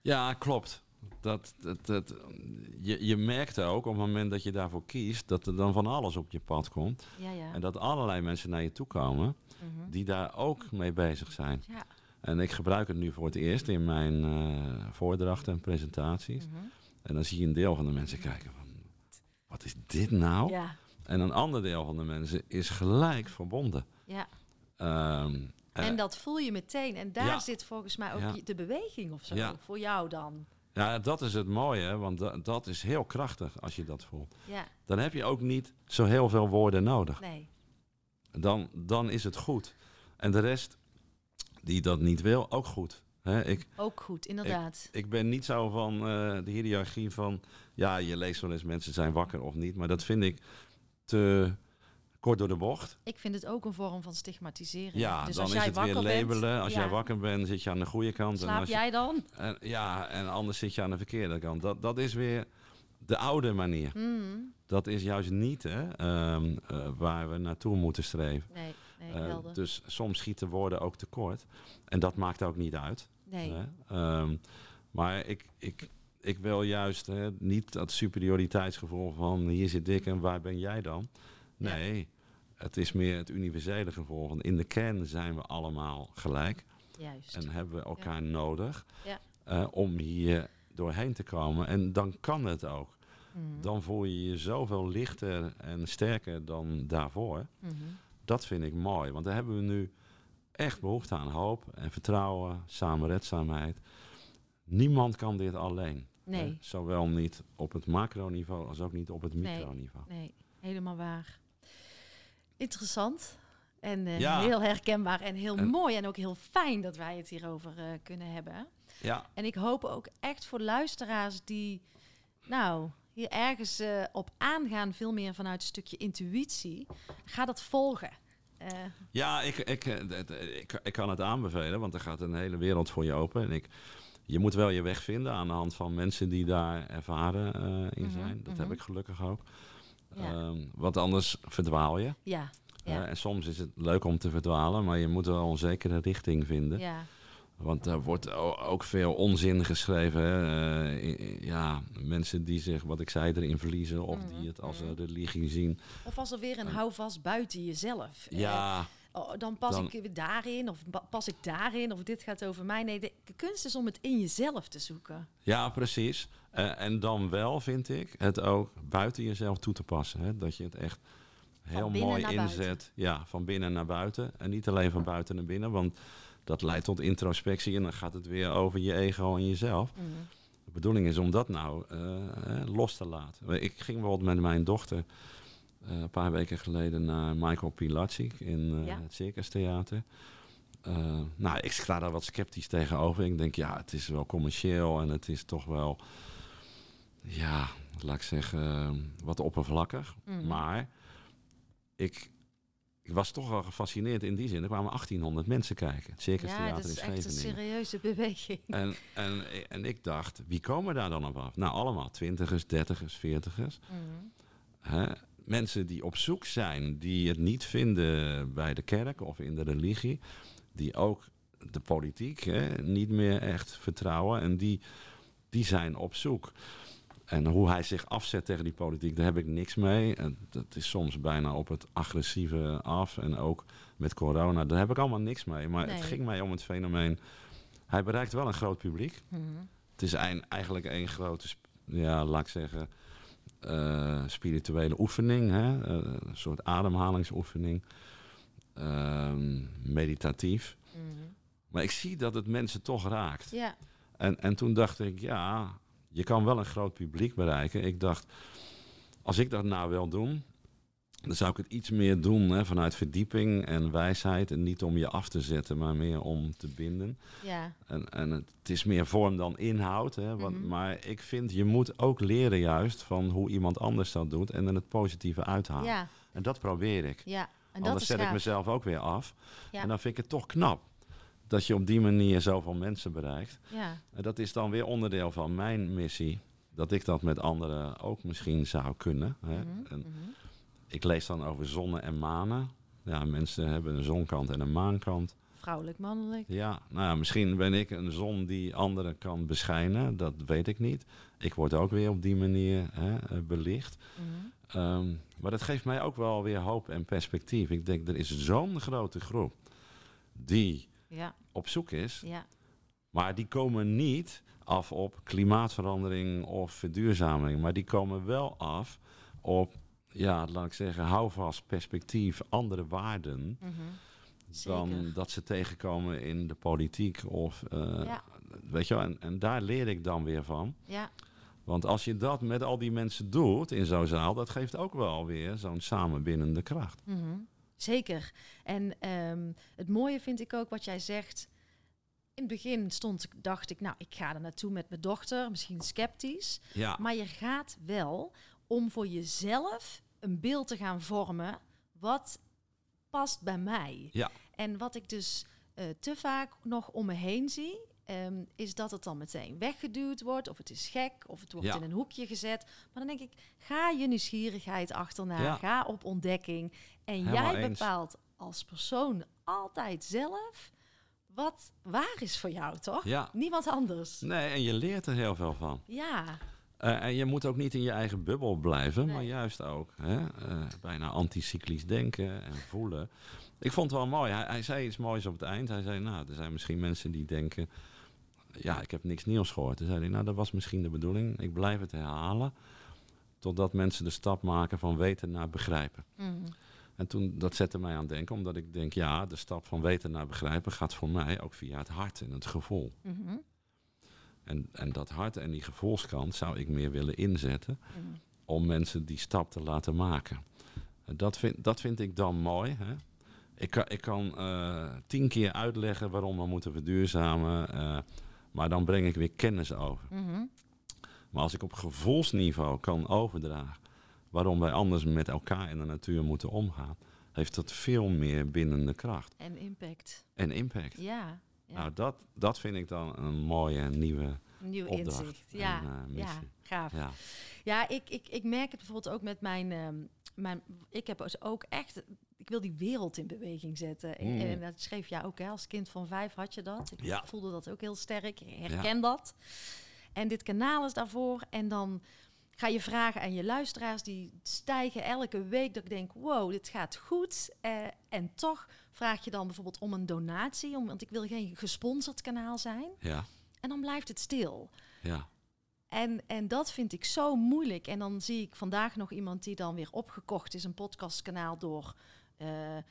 Ja, klopt. Dat, dat, dat, je, je merkt ook op het moment dat je daarvoor kiest, dat er dan van alles op je pad komt. Ja, ja. En dat allerlei mensen naar je toe komen Mhm. die daar ook mee bezig zijn. Ja. En ik gebruik het nu voor het eerst in mijn eh voordrachten en presentaties. Mhm. En dan zie je een deel van de mensen kijken van, wat is dit nou? Ja, En een ander deel van de mensen is gelijk verbonden. ja. Ehm, eh, En dat voel je meteen. En daar ja. zit volgens mij ook Ja. de beweging of zo. Voor jou dan. ja, dat is het mooie, want da- dat is heel krachtig als je dat voelt. Ja, Dan heb je ook niet zo heel veel woorden nodig. nee. Dan, dan is het goed. En de rest die dat niet wil, ook goed. Ik, Ook goed, inderdaad. ik ben niet zo van eh, de hiërarchie van... Ja, je leest wel eens mensen zijn wakker of niet. Maar dat vind ik te kort door de bocht. Ik vind het ook een vorm van stigmatisering. Ja, dus dan als is jij het weer wakker labelen. Bent, als ja, jij wakker bent, zit je aan de goede kant. en Slaap je- jij dan? en, ja, en anders zit je aan de verkeerde kant. Dat, dat is weer de oude manier. Mm, Dat is juist niet hè, ehm, eh, waar we naartoe moeten streven. nee, nee, Eh, dus soms schieten woorden ook tekort. En dat maakt ook niet uit. nee. Hè? Ehm, maar ik, ik, ik wil juist hè, niet dat superioriteitsgevoel van hier zit ik en waar ben jij dan? Ja. Nee, het is meer het universele gevoel van in de kern zijn we allemaal gelijk Juist. en hebben we elkaar nodig Ja. eh, om hier doorheen te komen. En dan kan het ook. Mhm, Dan voel je je zoveel lichter en sterker dan daarvoor. mhm. Dat vind ik mooi, want daar hebben we nu echt behoefte aan. Hoop en vertrouwen, samenredzaamheid. Niemand kan dit alleen. Nee. Hè? Zowel niet op het macroniveau als ook niet op het Nee. microniveau. Nee, helemaal waar. Interessant. En eh, Ja. heel herkenbaar en heel En- mooi. En ook heel fijn dat wij het hierover eh, kunnen hebben. Ja, En ik hoop ook echt voor luisteraars die, nou, hier ergens eh, op aangaan, veel meer vanuit een stukje intuïtie. Ga dat volgen. Eh, ja ik, ik, eh, ik, ik kan het aanbevelen, want er gaat een hele wereld voor je open. En ik, je moet wel je weg vinden aan de hand van mensen die daar ervaren eh, in Mhm, zijn. Dat mhm. heb ik gelukkig ook. Ja. Ehm, want anders verdwaal je. ja, ja, en soms is het leuk om te verdwalen, maar je moet wel een zekere richting vinden. ja, Want er wordt ook veel onzin geschreven. Hè? Eh, ja, mensen die zich, wat ik zei, erin verliezen. Of Mhm, die het als mhm. een religie zien. Of als er weer een houvast buiten jezelf. Eh, Ja, oh, dan pas dan- ik weer daarin, of pas ik daarin, of dit gaat over mij. Nee, de, kunst is om het in jezelf te zoeken. ja, precies. Eh, en dan wel, vind ik, het ook buiten jezelf toe te passen. Hè? Dat je het echt heel mooi inzet. buiten. Ja, van binnen naar buiten. En niet alleen van buiten naar binnen, want dat leidt tot introspectie en dan gaat het weer over je ego en jezelf. Mhm. De bedoeling is om dat nou eh, los te laten. Ik ging bijvoorbeeld met mijn dochter eh, een paar weken geleden naar Michael Pilatschik in eh, Ja. het Circus Theater. Nou, ik sta daar wat sceptisch tegenover. Ik denk, ja, het is wel commercieel en het is toch wel, ja, laat ik zeggen, wat oppervlakkig. Mhm. Maar ik, ik was toch wel gefascineerd in die zin. Er kwamen 1800 mensen kijken. Het Circus Ja, dat is echt een serieuze beweging. En, en, en ik dacht, wie komen daar dan op af? Nou, allemaal twintigers, dertigers, veertigers. Mhm. Mensen die op zoek zijn, die het niet vinden bij de kerk of in de religie. Die ook de politiek hè, niet meer echt vertrouwen. En die, die zijn op zoek. En hoe hij zich afzet tegen die politiek, daar heb ik niks mee. En dat is soms bijna op het agressieve af. En ook met corona, daar heb ik allemaal niks mee. Maar Nee. het ging mij om het fenomeen. Hij bereikt wel een groot publiek. Mhm. Het is een, eigenlijk één grote, ja, laat ik zeggen, eh, spirituele oefening. Hè? Eh, een soort ademhalingsoefening. Ehm, meditatief. Mhm. Maar ik zie dat het mensen toch raakt. Ja, En, en toen dacht ik, ja, je kan wel een groot publiek bereiken. Ik dacht, als ik dat nou wil doen, dan zou ik het iets meer doen hè, vanuit verdieping en wijsheid. En niet om je af te zetten, maar meer om te binden. ja. En, en het is meer vorm dan inhoud. Hè, want, Mhm. Maar ik vind, je moet ook leren juist van hoe iemand anders dat doet. En er het positieve uithalen. ja, En dat probeer ik. ja. En dat Anders zet ik mezelf ook weer af. Ja. En dan vind ik het toch knap. Dat je op die manier zoveel mensen bereikt. Ja, En dat is dan weer onderdeel van mijn missie. Dat ik dat met anderen ook misschien zou kunnen. Hè. Mhm, En mhm. ik lees dan over zonnen en manen. Ja, mensen hebben een zonkant en een maankant. Vrouwelijk, mannelijk. Ja, nou ja, misschien ben ik een zon die anderen kan beschijnen. Dat weet ik niet. Ik word ook weer op die manier hè, eh, belicht. Mhm. Ehm, maar dat geeft mij ook wel weer hoop en perspectief. Ik denk, er is zo'n grote groep die Ja, op zoek is. ja, Maar die komen niet af op klimaatverandering of verduurzaming. Maar die komen wel af op, ja, laat ik zeggen, houvast, perspectief, andere waarden. mhm. Dan dat ze tegenkomen in de politiek. Of, eh, Ja. Weet je wel, en, en daar leer ik dan weer van. ja, Want als je dat met al die mensen doet in zo'n zaal, dat geeft ook wel weer zo'n samenbindende kracht. mhm. Zeker. En ehm, het mooie vind ik ook wat jij zegt. In het begin stond, ik- dacht ik, nou, ik ga er naartoe met mijn dochter, misschien sceptisch. Ja, Maar je gaat wel om voor jezelf een beeld te gaan vormen wat past bij mij. Ja. En wat ik dus eh, te vaak nog om me heen zie, ehm, is dat het dan meteen weggeduwd wordt, of het is gek, of het wordt Ja. in een hoekje gezet. Maar dan denk ik, ga je nieuwsgierigheid achterna, Ja. ga op ontdekking. En Helemaal jij eens. bepaalt als persoon altijd zelf wat waar is voor jou, toch? ja. Niemand anders. Nee, en je leert er heel veel van. Ja, Eh, en je moet ook niet in je eigen bubbel blijven, maar juist ook hè, eh, bijna anticyclisch denken en voelen. Ik vond het wel mooi. Hij, hij zei iets moois op het eind. Hij zei, nou, er zijn misschien mensen die denken, ja, ik heb niks nieuws gehoord. Toen zei hij, nou, dat was misschien de bedoeling. Ik blijf het herhalen, totdat mensen de stap maken van weten naar begrijpen. Mhm. En toen, dat zette mij aan het denken, omdat ik denk, ja, de stap van weten naar begrijpen gaat voor mij ook via het hart en het gevoel. Mhm. En, en dat hart en die gevoelskant zou ik meer willen inzetten Mhm. om mensen die stap te laten maken. En dat vind, dat vind ik dan mooi. Hè? Ik kan, ik kan eh, tien keer uitleggen waarom we moeten verduurzamen, eh, maar dan breng ik weer kennis over. Mhm. Maar als ik op gevoelsniveau kan overdragen waarom wij anders met elkaar in de natuur moeten omgaan, heeft dat veel meer bindende kracht En impact. en impact. Ja, ja. Nou, dat, dat vind ik dan een mooie nieuwe nieuw opdracht inzicht. en, Ja, eh, ja, missie. gaaf. Ja, Ja, ik, ik, ik merk het bijvoorbeeld ook met mijn, ehm, mijn... Ik heb dus ook echt... Ik wil die wereld in beweging zetten. En- Mm. En, dat schreef jij ook, hè? Als kind van vijf had je dat. Ik Ja. voelde dat ook heel sterk. Ik herken dat. En dit kanaal is daarvoor. En dan ga je vragen aan je luisteraars. Die stijgen elke week. Dat ik denk, wow, dit gaat goed. Eh, en toch vraag je dan bijvoorbeeld om een donatie. Om, want ik wil geen gesponsord kanaal zijn. ja, En dan blijft het stil. ja. En, en dat vind ik zo moeilijk. En dan zie ik vandaag nog iemand die dan weer opgekocht is, een podcastkanaal door. eh, eh,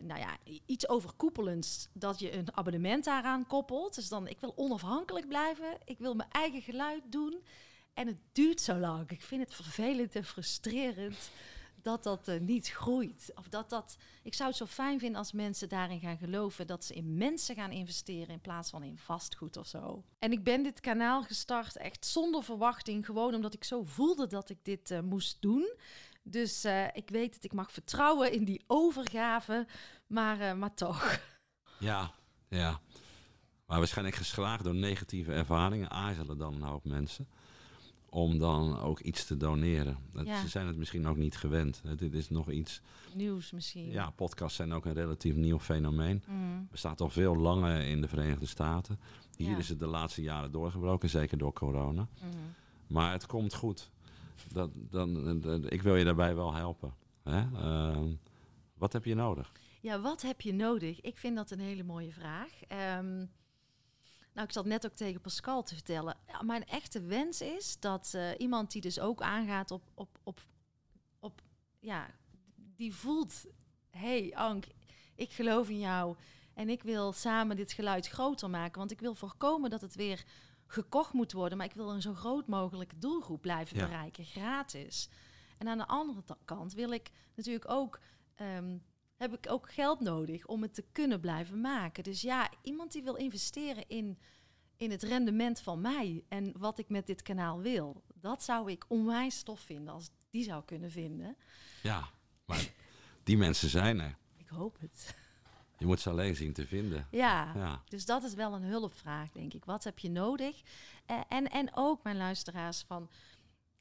nou ja, iets overkoepelends dat je een abonnement daaraan koppelt. Dus dan, ik wil onafhankelijk blijven. Ik wil mijn eigen geluid doen. En het duurt zo lang. Ik vind het vervelend en frustrerend dat dat eh, niet groeit. Of dat dat. Ik zou het zo fijn vinden als mensen daarin gaan geloven dat ze in mensen gaan investeren in plaats van in vastgoed of zo. En ik ben dit kanaal gestart echt zonder verwachting, gewoon omdat ik zo voelde dat ik dit eh, moest doen. Dus eh, ik weet dat ik mag vertrouwen in die overgave, maar, maar toch. Ja, ja. Maar waarschijnlijk geslaagd door negatieve ervaringen aarzelen dan een hoop mensen. Om dan ook iets te doneren. Dat, Ja. Ze zijn het misschien ook niet gewend. Dit is nog iets. Nieuws misschien. Ja, podcasts zijn ook een relatief nieuw fenomeen. Mm, Bestaat al veel langer in de Verenigde Staten. Hier Ja. is het de laatste jaren doorgebroken, zeker door corona. mhm. Maar het komt goed. Dat, dan, dan- ik wil je daarbij wel helpen. Hè? Ehm, wat heb je nodig? Ja, wat heb je nodig? Ik vind dat een hele mooie vraag. Ehm, nou, ik zat net ook tegen Pascal te vertellen. Ja, mijn echte wens is dat eh, iemand die dus ook aangaat op, op, op, op ja, die voelt, hey Ank, ik geloof in jou en ik wil samen dit geluid groter maken, want ik wil voorkomen dat het weer gekocht moet worden, maar ik wil een zo groot mogelijke doelgroep blijven Ja. bereiken, gratis. En aan de andere kant wil ik natuurlijk ook ehm, heb ik ook geld nodig om het te kunnen blijven maken. Dus ja, iemand die wil investeren in, in het rendement van mij en wat ik met dit kanaal wil, dat zou ik onwijs tof vinden als die zou kunnen vinden. Ja, maar die mensen zijn er. Ik hoop het. Je moet ze alleen zien te vinden. Ja, Ja, dus dat is wel een hulpvraag, denk ik. Wat heb je nodig? Eh, en, en ook mijn luisteraars van...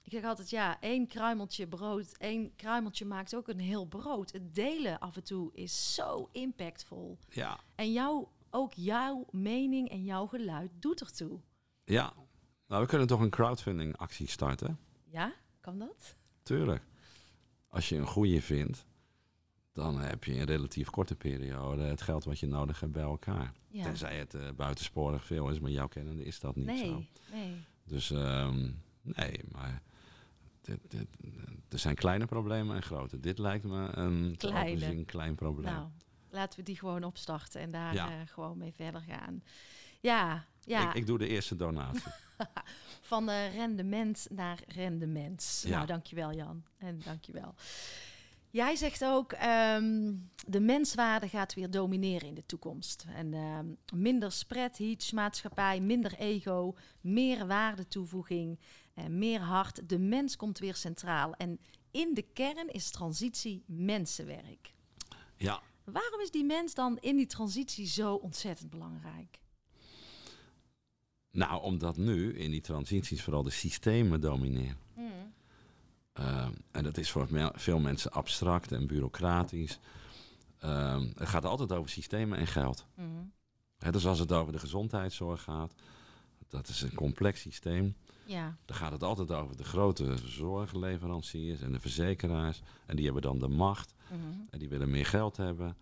Ik zeg altijd, ja, één kruimeltje brood, één kruimeltje maakt ook een heel brood. Het delen af en toe is zo impactvol. ja, En jou, ook jouw mening en jouw geluid doet ertoe. ja. Nou, we kunnen toch een crowdfunding actie starten? Ja, kan dat? Tuurlijk. Als je een goede vindt, dan heb je in een relatief korte periode het geld wat je nodig hebt bij elkaar. Ja. Tenzij het eh, buitensporig veel is, maar jouw kennende is dat niet nee, zo. nee. Dus ehm, nee, maar dit, dit, er zijn kleine problemen en grote. Dit lijkt me een overzien klein probleem. Nou, laten we die gewoon opstarten en daar Ja. eh, gewoon mee verder gaan. Ja, ja. Ik, ik doe de eerste donatie. van eh, rendement naar rendement. Ja. Nou, dankjewel Jan. En dankjewel. Jij zegt ook, ehm, de menswaarde gaat weer domineren in de toekomst. En ehm, minder spread, heat, maatschappij, minder ego, meer waardetoevoeging, meer hart. De mens komt weer centraal. En in de kern is transitie mensenwerk. ja, Waarom is die mens dan in die transitie zo ontzettend belangrijk? nou omdat nu in die transities vooral de systemen domineren. Ehm, en dat is voor veel mensen abstract en bureaucratisch. Ehm, het gaat altijd over systemen en geld. Mhm. Hè, dus als het over de gezondheidszorg gaat, dat is een complex systeem. Ja, Dan gaat het altijd over de grote zorgleveranciers en de verzekeraars. En die hebben dan de macht Mhm. en die willen meer geld hebben.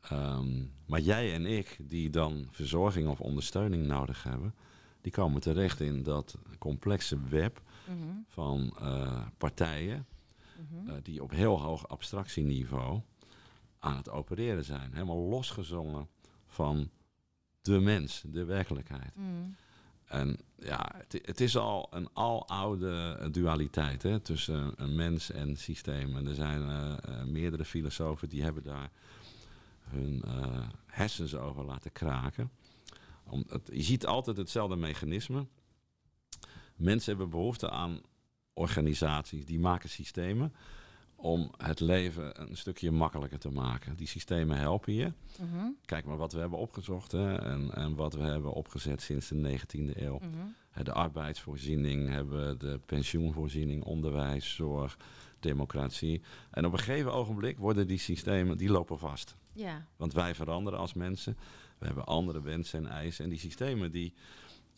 Ehm, maar jij en ik, die dan verzorging of ondersteuning nodig hebben, die komen terecht in dat complexe web Mhm. van eh, partijen Mhm. eh, die op heel hoog abstractieniveau aan het opereren zijn. Helemaal losgezongen van de mens, de werkelijkheid. Mhm. Ja, het, het is al een aloude dualiteit hè, tussen een mens en systeem. En er zijn eh, eh, meerdere filosofen die hebben daar hun eh, hersens over laten kraken. Je ziet altijd hetzelfde mechanisme. Mensen hebben behoefte aan organisaties, die maken systemen om het leven een stukje makkelijker te maken. Die systemen helpen je. Mhm. Kijk maar wat we hebben opgezocht hè, en, en wat we hebben opgezet sinds de 19e eeuw. Mhm. De arbeidsvoorziening, hebben we de pensioenvoorziening, onderwijs, zorg, democratie. En op een gegeven ogenblik worden die systemen, die lopen vast. Ja. Want wij veranderen als mensen. We hebben andere wensen en eisen. En die systemen die,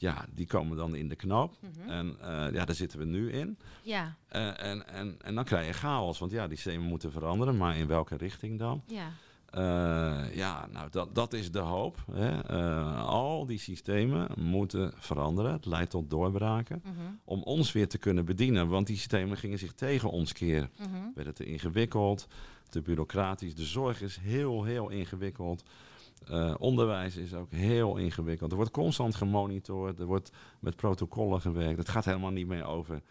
ja, die komen dan in de knoop. Mhm. En eh, ja, daar zitten we nu in. Ja, Eh, en, en, en dan krijg je chaos. Want ja, die systemen moeten veranderen. Maar in welke richting dan? ja. Eh, ja, nou, dat, dat is de hoop. Hè. Al die systemen moeten veranderen. Het leidt tot doorbraken. Mhm. Om ons weer te kunnen bedienen. Want die systemen gingen zich tegen ons keren. Mhm. Werden te ingewikkeld, te bureaucratisch. De zorg is heel, heel ingewikkeld. Eh, onderwijs is ook heel ingewikkeld. Er wordt constant gemonitord. Er wordt met protocollen gewerkt. Het gaat helemaal niet meer over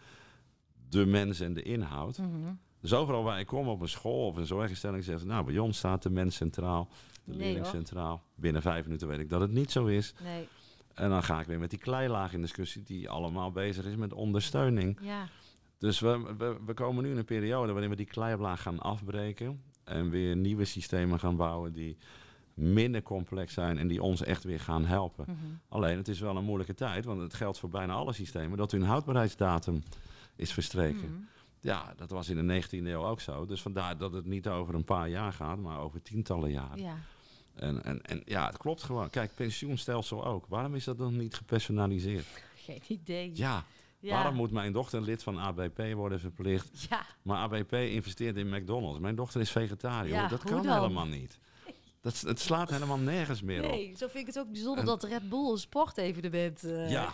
de mens en de inhoud. Mhm. Dus overal waar ik kom op een school of een zorginstelling zeggen ze, nou bij ons staat de mens centraal, de Nee, leerling hoor. centraal. Binnen vijf minuten weet ik dat het niet zo is. Nee, En dan ga ik weer met die kleilaag in discussie die allemaal bezig is met ondersteuning. ja. Dus we, we, we komen nu in een periode waarin we die kleilaag gaan afbreken en weer nieuwe systemen gaan bouwen die minder complex zijn en die ons echt weer gaan helpen. Mhm. Alleen het is wel een moeilijke tijd, want het geldt voor bijna alle systemen dat hun houdbaarheidsdatum is verstreken. Mhm. Ja, dat was in de 19e eeuw ook zo. Dus vandaar dat het niet over een paar jaar gaat, maar over tientallen jaren. Ja. En, en, en ja, het klopt gewoon. Kijk, pensioenstelsel ook. Waarom is dat dan niet gepersonaliseerd? Geen idee. Ja, Ja. waarom moet mijn dochter lid van ABP worden verplicht? Ja. Maar ABP investeert in McDonald's. Mijn dochter is vegetariër. Ja, dat kan helemaal niet. Dat, het slaat helemaal nergens meer op. Nee, zo vind ik het ook bijzonder En- dat Red Bull een sportevenement... eh, Ja.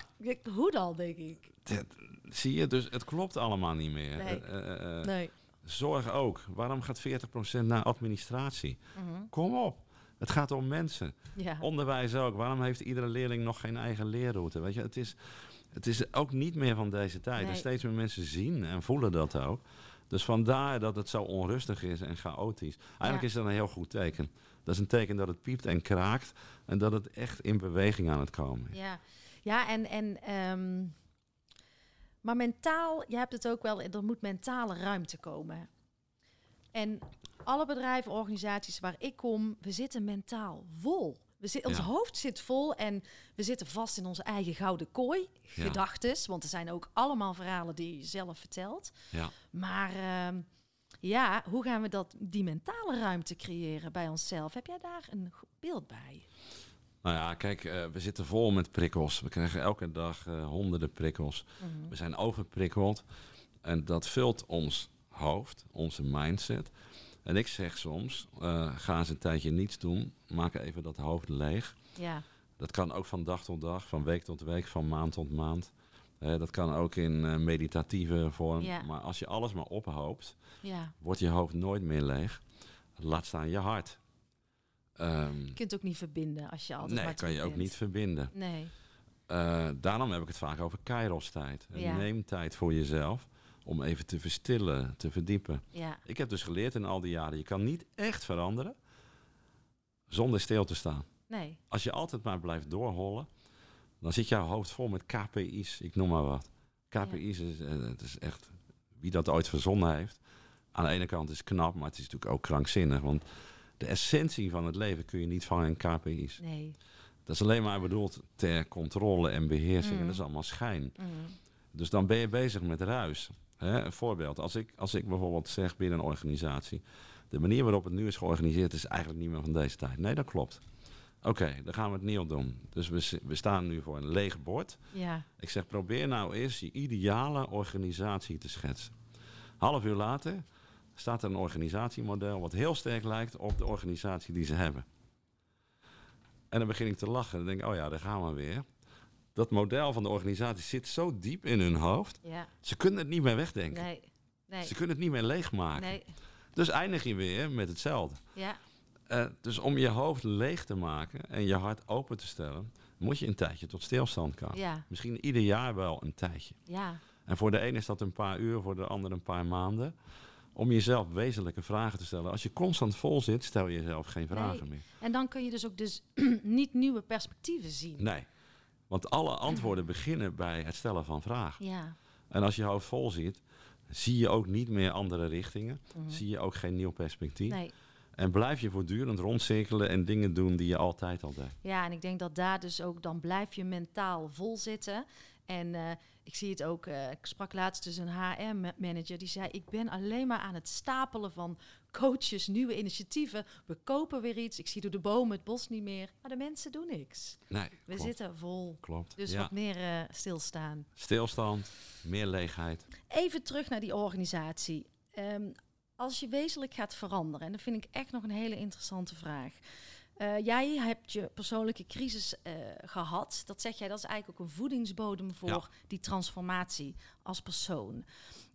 Hoe dan, denk ik? Dat- zie je, dus het klopt allemaal niet meer. Nee. Eh, eh, Nee. Zorg ook. Waarom gaat 40% naar administratie? Mhm. Kom op. Het gaat om mensen. Ja. Onderwijs ook. Waarom heeft iedere leerling nog geen eigen leerroute? Weet je, het is, het is ook niet meer van deze tijd. Nee. En steeds meer mensen zien en voelen dat ook. Dus vandaar dat het zo onrustig is en chaotisch. Eigenlijk Ja. is dat een heel goed teken. Dat is een teken dat het piept en kraakt en dat het echt in beweging aan het komen is. Ja, ja en, en ehm, maar mentaal, je hebt het ook wel, er moet mentale ruimte komen. En alle bedrijven, organisaties waar ik kom, we zitten mentaal vol. We zit, ons Ja. hoofd zit vol en we zitten vast in onze eigen gouden kooi, Ja. gedachtes. Want er zijn ook allemaal verhalen die je zelf vertelt. Ja. Maar ehm, ja, hoe gaan we dat, die mentale ruimte creëren bij onszelf? Heb jij daar een beeld bij? Nou ja, kijk, eh, we zitten vol met prikkels. We krijgen elke dag eh, honderden prikkels. Mhm. We zijn overprikkeld en dat vult ons hoofd, onze mindset. En ik zeg soms, eh, ga eens een tijdje niets doen, maak even dat hoofd leeg. Ja, Dat kan ook van dag tot dag, van week tot week, van maand tot maand. Dat kan ook in meditatieve vorm. Ja. Maar als je alles maar ophoopt, ja. wordt je hoofd nooit meer leeg. Laat staan je hart. Ehm, Je kunt ook niet verbinden als je altijd nee, kan je ook bent. niet verbinden. Nee. Eh, daarom heb ik het vaak over kairos-tijd. En Ja. Neem tijd voor jezelf om even te verstillen, te verdiepen. Ja. Ik heb dus geleerd in al die jaren, je kan niet echt veranderen zonder stil te staan. Nee. Als je altijd maar blijft doorhollen, dan zit jouw hoofd vol met KPI's, ik noem maar wat. KPI's is, eh, het is echt, wie dat ooit verzonnen heeft. Aan de ene kant is het knap, maar het is natuurlijk ook krankzinnig. Want de essentie van het leven kun je niet vangen in KPI's. Nee. Dat is alleen maar bedoeld ter controle en beheersing. Mm. En dat is allemaal schijn. Mhm. Dus dan ben je bezig met ruis. Hè, een voorbeeld. Als ik, als ik bijvoorbeeld zeg binnen een organisatie... de manier waarop het nu is georganiseerd is eigenlijk niet meer van deze tijd. Nee, dat klopt. Oké, dan gaan we het nieuw doen. Dus we, staan nu voor een leeg bord. Ja. Ik zeg, probeer nou eens je ideale organisatie te schetsen. Half uur later staat er een organisatiemodel... wat heel sterk lijkt op de organisatie die ze hebben. En dan begin ik te lachen. Dan denk ik, oh ja, daar gaan we weer. Dat model van de organisatie zit zo diep in hun hoofd. Ja. Ze kunnen het niet meer wegdenken. Nee. Nee. Ze kunnen het niet meer leegmaken. Nee. Dus eindig je weer met hetzelfde. Ja. Eh, dus om je hoofd leeg te maken en je hart open te stellen, moet je een tijdje tot stilstand komen. Ja. Misschien ieder jaar wel een tijdje. Ja. En voor de ene is dat een paar uur, voor de ander een paar maanden. Om jezelf wezenlijke vragen te stellen. Als je constant vol zit, stel je jezelf geen vragen Nee. meer. En dan kun je dus ook dus niet nieuwe perspectieven zien. Nee. Want alle antwoorden beginnen bij het stellen van vragen. Ja. En als je hoofd vol zit, zie je ook niet meer andere richtingen. Mhm. Zie je ook geen nieuw perspectief. Nee. En blijf je voortdurend rondcirkelen en dingen doen die je altijd al deed. Ja, en ik denk dat daar dus ook, dan blijf je mentaal vol zitten. En eh, ik zie het ook, eh, ik sprak laatst dus een HR-manager die zei: Ik ben alleen maar aan het stapelen van coaches, nieuwe initiatieven. We kopen weer iets. Ik zie door de bomen het bos niet meer. Maar de mensen doen niks. Nee, We klopt. zitten vol. klopt. Dus ja. wat meer eh, stilstaan. Stilstand, meer leegheid. Even terug naar die organisatie. Ehm, als je wezenlijk gaat veranderen, en dat vind ik echt nog een hele interessante vraag. Uh, jij hebt je persoonlijke crisis uh, gehad. Dat zeg jij, dat is eigenlijk ook een voedingsbodem voor ja. die transformatie als persoon.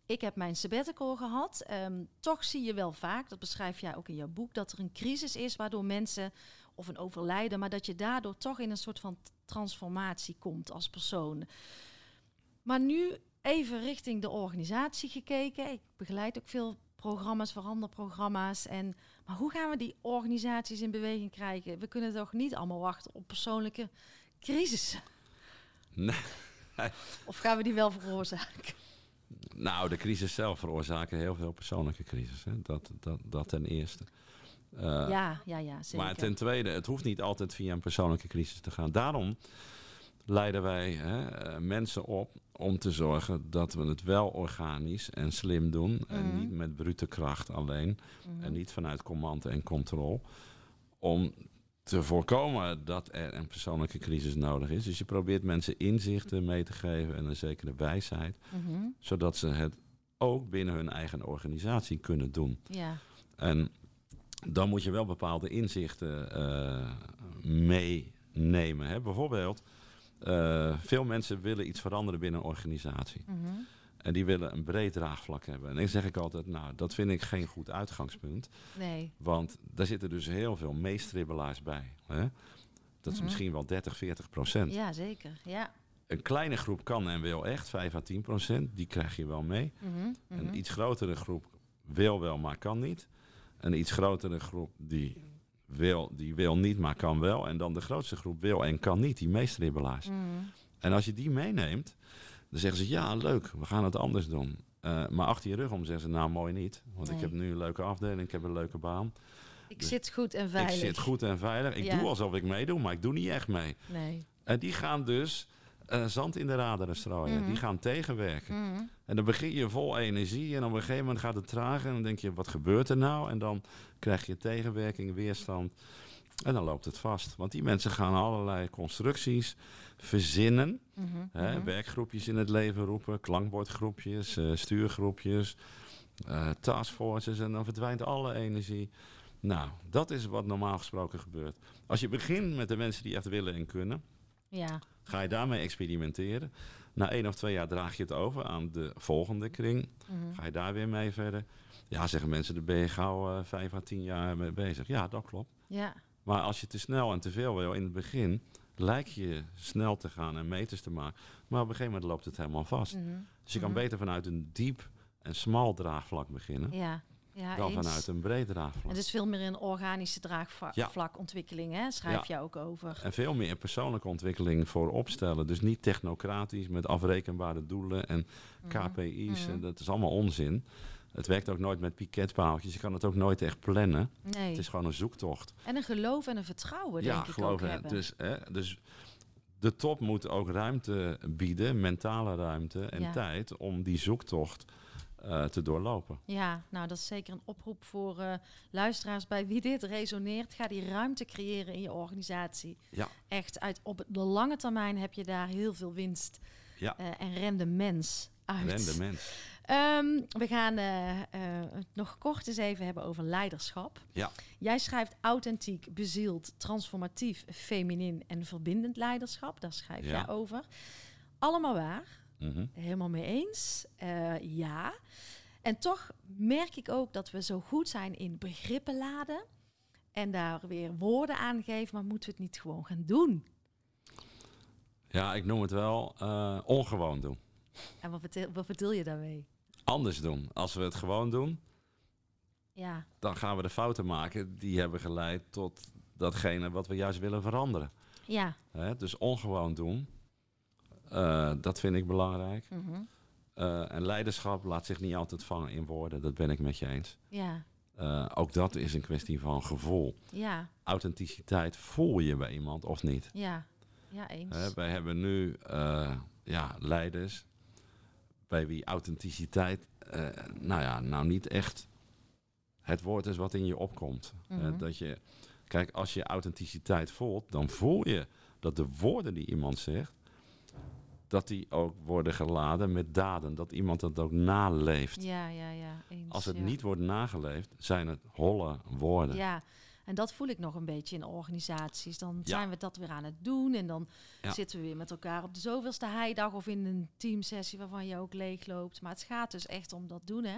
Ik heb mijn sabbatical gehad. Um, toch zie je wel vaak, dat beschrijf jij ook in jouw boek, dat er een crisis is waardoor mensen, of een overlijden, maar dat je daardoor toch in een soort van transformatie komt als persoon. Maar nu even richting de organisatie gekeken. Ik begeleid ook veel programma's, veranderprogramma's. En, maar hoe gaan we die organisaties in beweging krijgen? We kunnen toch niet allemaal wachten op persoonlijke crisissen? Nee. Of gaan we die wel veroorzaken? Nou, de crisis zelf veroorzaken heel veel persoonlijke crisis. Hè? Dat, dat, dat ten eerste. Uh, ja, ja, ja, zeker. Maar ten tweede, het hoeft niet altijd via een persoonlijke crisis te gaan. Daarom leiden wij hè, eh, mensen op om te zorgen dat we het wel organisch en slim doen. Mm. En niet met brute kracht alleen. Mm. En niet vanuit command en controle. Om te voorkomen dat er een persoonlijke crisis nodig is. Dus je probeert mensen inzichten mee te geven en een zekere wijsheid. -hmm. Zodat ze het ook binnen hun eigen organisatie kunnen doen. Ja. En dan moet je wel bepaalde inzichten uh, meenemen. Hè? Bijvoorbeeld, uh, veel mensen willen iets veranderen binnen een organisatie. Mm -hmm. En die willen een breed draagvlak hebben. En dan zeg ik altijd, nou, dat vind ik geen goed uitgangspunt. Nee. Want daar zitten dus heel veel meestribbelaars bij. Hè? Dat is Mhm. misschien wel 30, 40 procent. Ja, zeker. Ja. Een kleine groep kan en wil echt, 5 à 10 procent. Die krijg je wel mee. Mhm, mhm. Een iets grotere groep wil wel, maar kan niet. Een iets grotere groep die wil, die wil niet, maar kan wel. En dan de grootste groep wil en kan niet, die meestribbelaars. Mhm. En als je die meeneemt, dan zeggen ze ja, leuk, we gaan het anders doen. Eh, maar achter je rug om zeggen ze nou mooi niet. Want ik heb nu een leuke afdeling, ik heb een leuke baan. Ik Dus zit goed en veilig. Ik zit goed en veilig. Ik Ja. doe alsof ik meedoe, maar ik doe niet echt mee. Nee. En die gaan dus eh, zand in de raderen strooien. Mhm. Die gaan tegenwerken. Mhm. En dan begin je vol energie en op een gegeven moment gaat het traag. En dan denk je, wat gebeurt er nou? En dan krijg je tegenwerking, weerstand. En dan loopt het vast. Want die mensen gaan allerlei constructies verzinnen. Mhm. Hè, Mhm. werkgroepjes in het leven roepen, klankbordgroepjes, eh, stuurgroepjes, eh taskforces en dan verdwijnt alle energie. Nou, dat is wat normaal gesproken gebeurt. Als je begint met de mensen die echt willen en kunnen, Ja. Ga je daarmee experimenteren. Na één of twee jaar draag je het over aan de volgende kring. Mhm. Ga je daar weer mee verder? Ja, zeggen mensen, daar ben je gauw eh, vijf à tien jaar mee bezig. Ja, dat klopt. Ja. Maar als je te snel en te veel wil in het begin, lijkt je snel te gaan en meters te maken. Maar op een gegeven moment loopt het helemaal vast. Mhm. Dus je kan Mhm. beter vanuit een diep en smal draagvlak beginnen Ja. Ja, dan eens. vanuit een breed draagvlak. Het is veel meer een organische Ja. draagvlakontwikkeling, hè? Schrijf je ook over. En veel meer persoonlijke ontwikkeling voor opstellen. Dus niet technocratisch met afrekenbare doelen en KPI's. Mhm. En dat is allemaal onzin. Het werkt ook nooit met piketpaaltjes. Je kan het ook nooit echt plannen. Nee. Het is gewoon een zoektocht. En een geloof en een vertrouwen, denk ik ook geloof me. hebben. Dus, hè, dus de top moet ook ruimte bieden, mentale ruimte en Ja. tijd om die zoektocht eh, te doorlopen. Ja, nou dat is zeker een oproep voor eh, luisteraars bij wie dit resoneert. Ga die ruimte creëren in je organisatie. Ja. Echt, uit, op de lange termijn heb je daar heel veel winst Ja. eh, en rendement uit. Rendement. Ehm, we gaan het nog kort eens even hebben over leiderschap. Ja. Jij schrijft authentiek, bezield, transformatief, feminin en verbindend leiderschap. Daar schrijf Ja. jij over. Allemaal waar. Mhm. Helemaal mee eens. Eh, ja. En toch merk ik ook dat we zo goed zijn in begrippen laden. En daar weer woorden aan geven. Maar moeten we het niet gewoon gaan doen? Ja, ik noem het wel eh, ongewoon doen. En wat bedoel, wat bedoel je daarmee? Anders doen. Als we het gewoon doen, Ja, dan gaan we de fouten maken die hebben geleid tot datgene wat we juist willen veranderen. ja. Hè? Dus ongewoon doen, eh, dat vind ik belangrijk. mhm, Eh, en leiderschap laat zich niet altijd vangen in woorden, dat ben ik met je eens. ja, Eh, ook dat is een kwestie van gevoel. ja, Authenticiteit voel je bij iemand of niet. ja. Ja, eens. Wij hebben nu ja, leiders bij wie authenticiteit, nou ja, nou niet echt het woord is wat in je opkomt. Mhm. dat je, kijk, als je authenticiteit voelt, dan voel je dat de woorden die iemand zegt dat die ook worden geladen met daden. Dat iemand dat ook naleeft. Ja, ja, ja. Eens, Als het ja. niet wordt nageleefd, zijn het holle woorden. Ja, en dat voel ik nog een beetje in organisaties. Dan Ja. zijn we dat weer aan het doen en dan Ja. zitten we weer met elkaar op de zoveelste heidag of in een teamsessie waarvan je ook leeg loopt. Maar het gaat dus echt om dat doen, hè?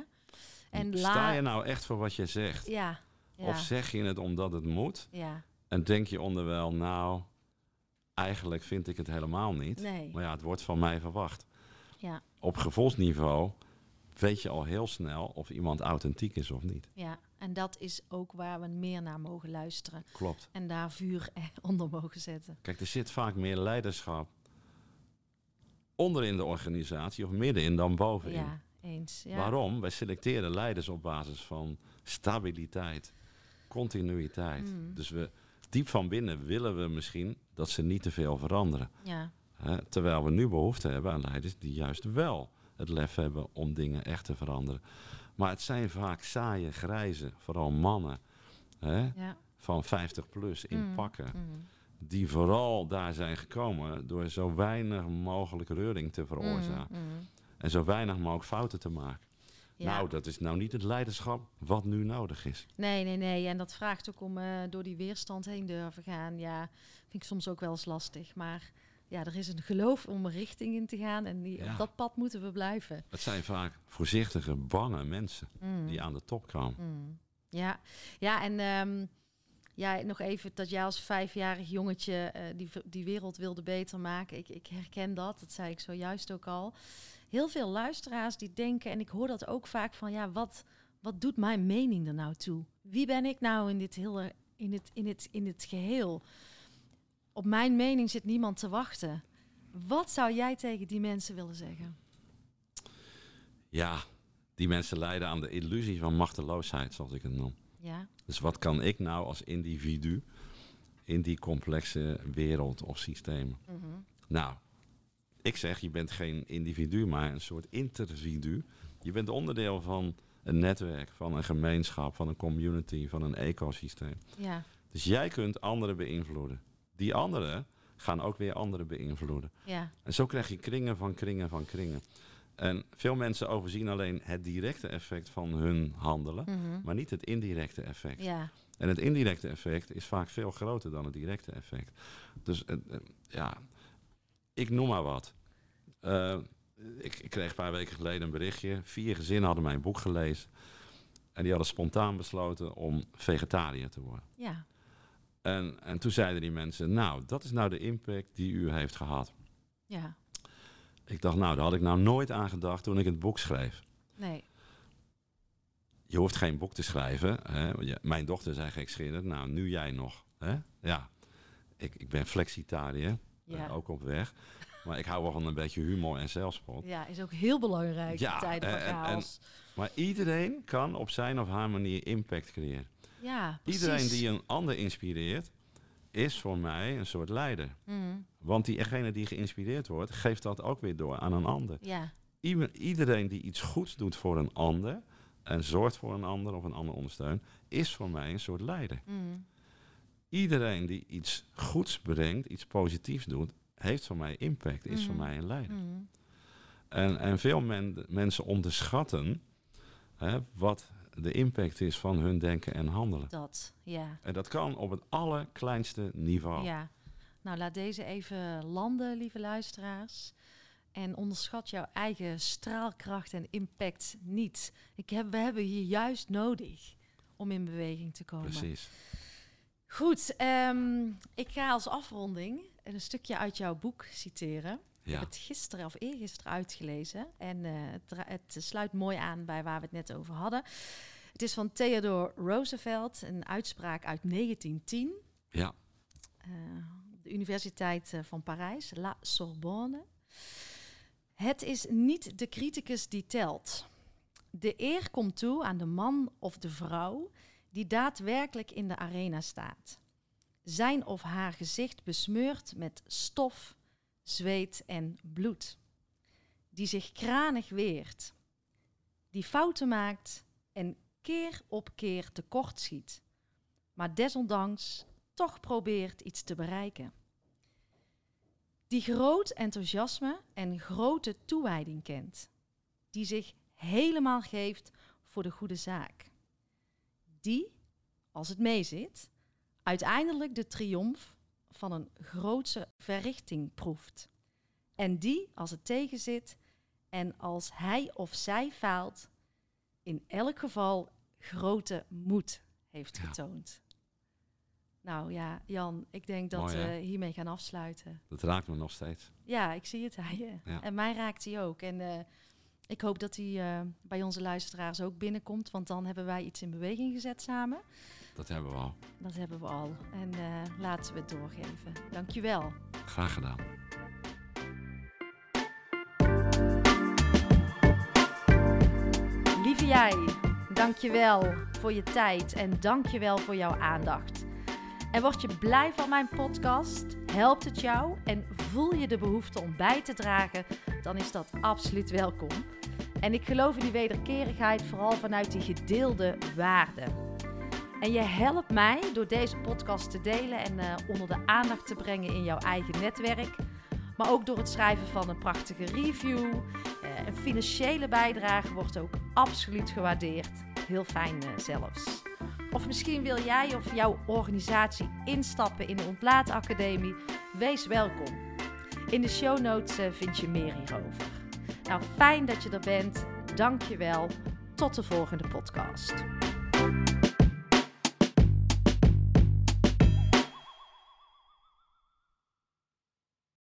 En Sta je nou echt voor wat je zegt? Ja, ja, Of zeg je het omdat het moet? ja. En denk je onderwel, nou, eigenlijk vind ik het helemaal niet. Nee. Maar ja, het wordt van mij verwacht. Ja, Op gevoelsniveau weet je al heel snel of iemand authentiek is of niet. ja. En dat is ook waar we meer naar mogen luisteren. Klopt. En daar vuur onder mogen zetten. Kijk, er zit vaak meer leiderschap onder in de organisatie of middenin dan bovenin. Ja, eens. Ja. Waarom? Wij selecteren leiders op basis van stabiliteit, continuïteit. Mm. Dus we, diep van binnen willen we misschien dat ze niet te veel veranderen. Ja, Hè? Terwijl we nu behoefte hebben aan leiders die juist wel het lef hebben om dingen echt te veranderen. Maar het zijn vaak saaie, grijze, vooral mannen hè? ja. van 50 plus in Mm, pakken. mm, Die vooral daar zijn gekomen door zo weinig mogelijk reuring te veroorzaken. mm, mm. En zo weinig mogelijk fouten te maken. Ja. Nou, dat is nou niet het leiderschap wat nu nodig is. Nee, nee, nee. En dat vraagt ook om eh, door die weerstand heen durven gaan. Ja, vind ik soms ook wel eens lastig. Maar ja, er is een geloof om een richting in te gaan. En die, Ja. op dat pad moeten we blijven. Het zijn vaak voorzichtige, bange mensen Mm, die aan de top komen. mm. Ja, ja en ehm, ja, nog even dat jij als vijfjarig jongetje eh, die, die wereld wilde beter maken. Ik, ik herken dat, dat zei ik zojuist ook al. Heel veel luisteraars die denken, en ik hoor dat ook vaak van, ja, wat, wat doet mijn mening er nou toe? Wie ben ik nou in dit hele, in het, in het, in het geheel? Op mijn mening zit niemand te wachten. Wat zou jij tegen die mensen willen zeggen? Ja, die mensen lijden aan de illusie van machteloosheid, zoals ik het noem. Ja, Dus wat kan ik nou als individu in die complexe wereld of systemen? Mhm. Nou, ik zeg, je bent geen individu, maar een soort intervidu. Je bent onderdeel van een netwerk, van een gemeenschap, van een community, van een ecosysteem. ja, Dus jij kunt anderen beïnvloeden. Die anderen gaan ook weer anderen beïnvloeden. ja, En zo krijg je kringen van kringen van kringen. En veel mensen overzien alleen het directe effect van hun handelen, Mhm. maar niet het indirecte effect. ja, En het indirecte effect is vaak veel groter dan het directe effect. Dus eh, ja, ik noem maar wat. Eh, ik, ik kreeg een paar weken geleden een berichtje. Vier gezinnen hadden mijn boek gelezen. En die hadden spontaan besloten om vegetariër te worden. ja, En, en toen zeiden die mensen, nou, dat is nou de impact die u heeft gehad. ja. Ik dacht, nou, daar had ik nou nooit aan gedacht toen ik het boek schreef. Nee, Je hoeft geen boek te schrijven. Hè? Mijn dochter zei gekscherend, nou, nu jij nog. Hè? Ja, ik, ik ben flexitariër, ja. ook op weg. Maar ik hou wel van een beetje humor en zelfspot. Ja, is ook heel belangrijk Ja, in tijden van en- en- chaos. Maar iedereen kan op zijn of haar manier impact creëren. ja, Iedereen precies. die een ander inspireert, is voor mij een soort leider. Mm, Want diegene die geïnspireerd wordt, geeft dat ook weer door aan een ander. ja, Ieder- Iedereen die iets goeds doet voor een ander en zorgt voor een ander of een ander ondersteunt, is voor mij een soort leider. mm, Iedereen die iets goeds brengt, iets positiefs doet, heeft voor mij impact, is voor Mhm. mij een leider. mm. En, en veel men- mensen onderschatten hè, wat de impact is van hun denken en handelen. dat, ja. En dat kan op het allerkleinste niveau. Ja, nou laat deze even landen, lieve luisteraars. En onderschat jouw eigen straalkracht en impact niet. Ik heb, we hebben je juist nodig om in beweging te komen. Precies. Goed, ehm, ik ga als afronding een stukje uit jouw boek citeren. Ik heb het gisteren of eergisteren uitgelezen. En eh, het sluit mooi aan bij waar we het net over hadden. Het is van Theodore Roosevelt, een uitspraak uit 1910. Ja. eh, de Universiteit eh, van Parijs, La Sorbonne. Het is niet de criticus die telt. De eer komt toe aan de man of de vrouw die daadwerkelijk in de arena staat. Zijn of haar gezicht besmeurd met stof, zweet en bloed. Die zich kranig weert. Die fouten maakt en keer op keer tekortschiet. Maar desondanks toch probeert iets te bereiken. Die groot enthousiasme en grote toewijding kent. Die zich helemaal geeft voor de goede zaak. Die, als het meezit, uiteindelijk de triomf van een grootse verrichting proeft. En die, als het tegenzit en als hij of zij faalt, in elk geval grote moed heeft Ja. getoond. Nou ja, Jan, ik denk dat Mooi, we hiermee gaan afsluiten. Dat raakt me nog steeds. Ja, ik zie het aan je. Ja. En mij raakt hij ook. En eh, ik hoop dat hij eh, bij onze luisteraars ook binnenkomt, want dan hebben wij iets in beweging gezet samen. Dat hebben we al. Dat hebben we al. En eh, laten we het doorgeven. Dankjewel. Graag gedaan. Lieve jij, dankjewel voor je tijd en dankjewel voor jouw aandacht. En word je blij van mijn podcast? Helpt het jou en voel je de behoefte om bij te dragen? Dan is dat absoluut welkom. En ik geloof in die wederkerigheid vooral vanuit die gedeelde waarden. En je helpt mij door deze podcast te delen en eh, onder de aandacht te brengen in jouw eigen netwerk. Maar ook door het schrijven van een prachtige review. Eh, een financiële bijdrage wordt ook absoluut gewaardeerd. Heel fijn eh, zelfs. Of misschien wil jij of jouw organisatie instappen in de Ontlaatacademie? Wees welkom. In de show notes eh, vind je meer hierover. Nou, fijn dat je er bent. Dank je wel. Tot de volgende podcast.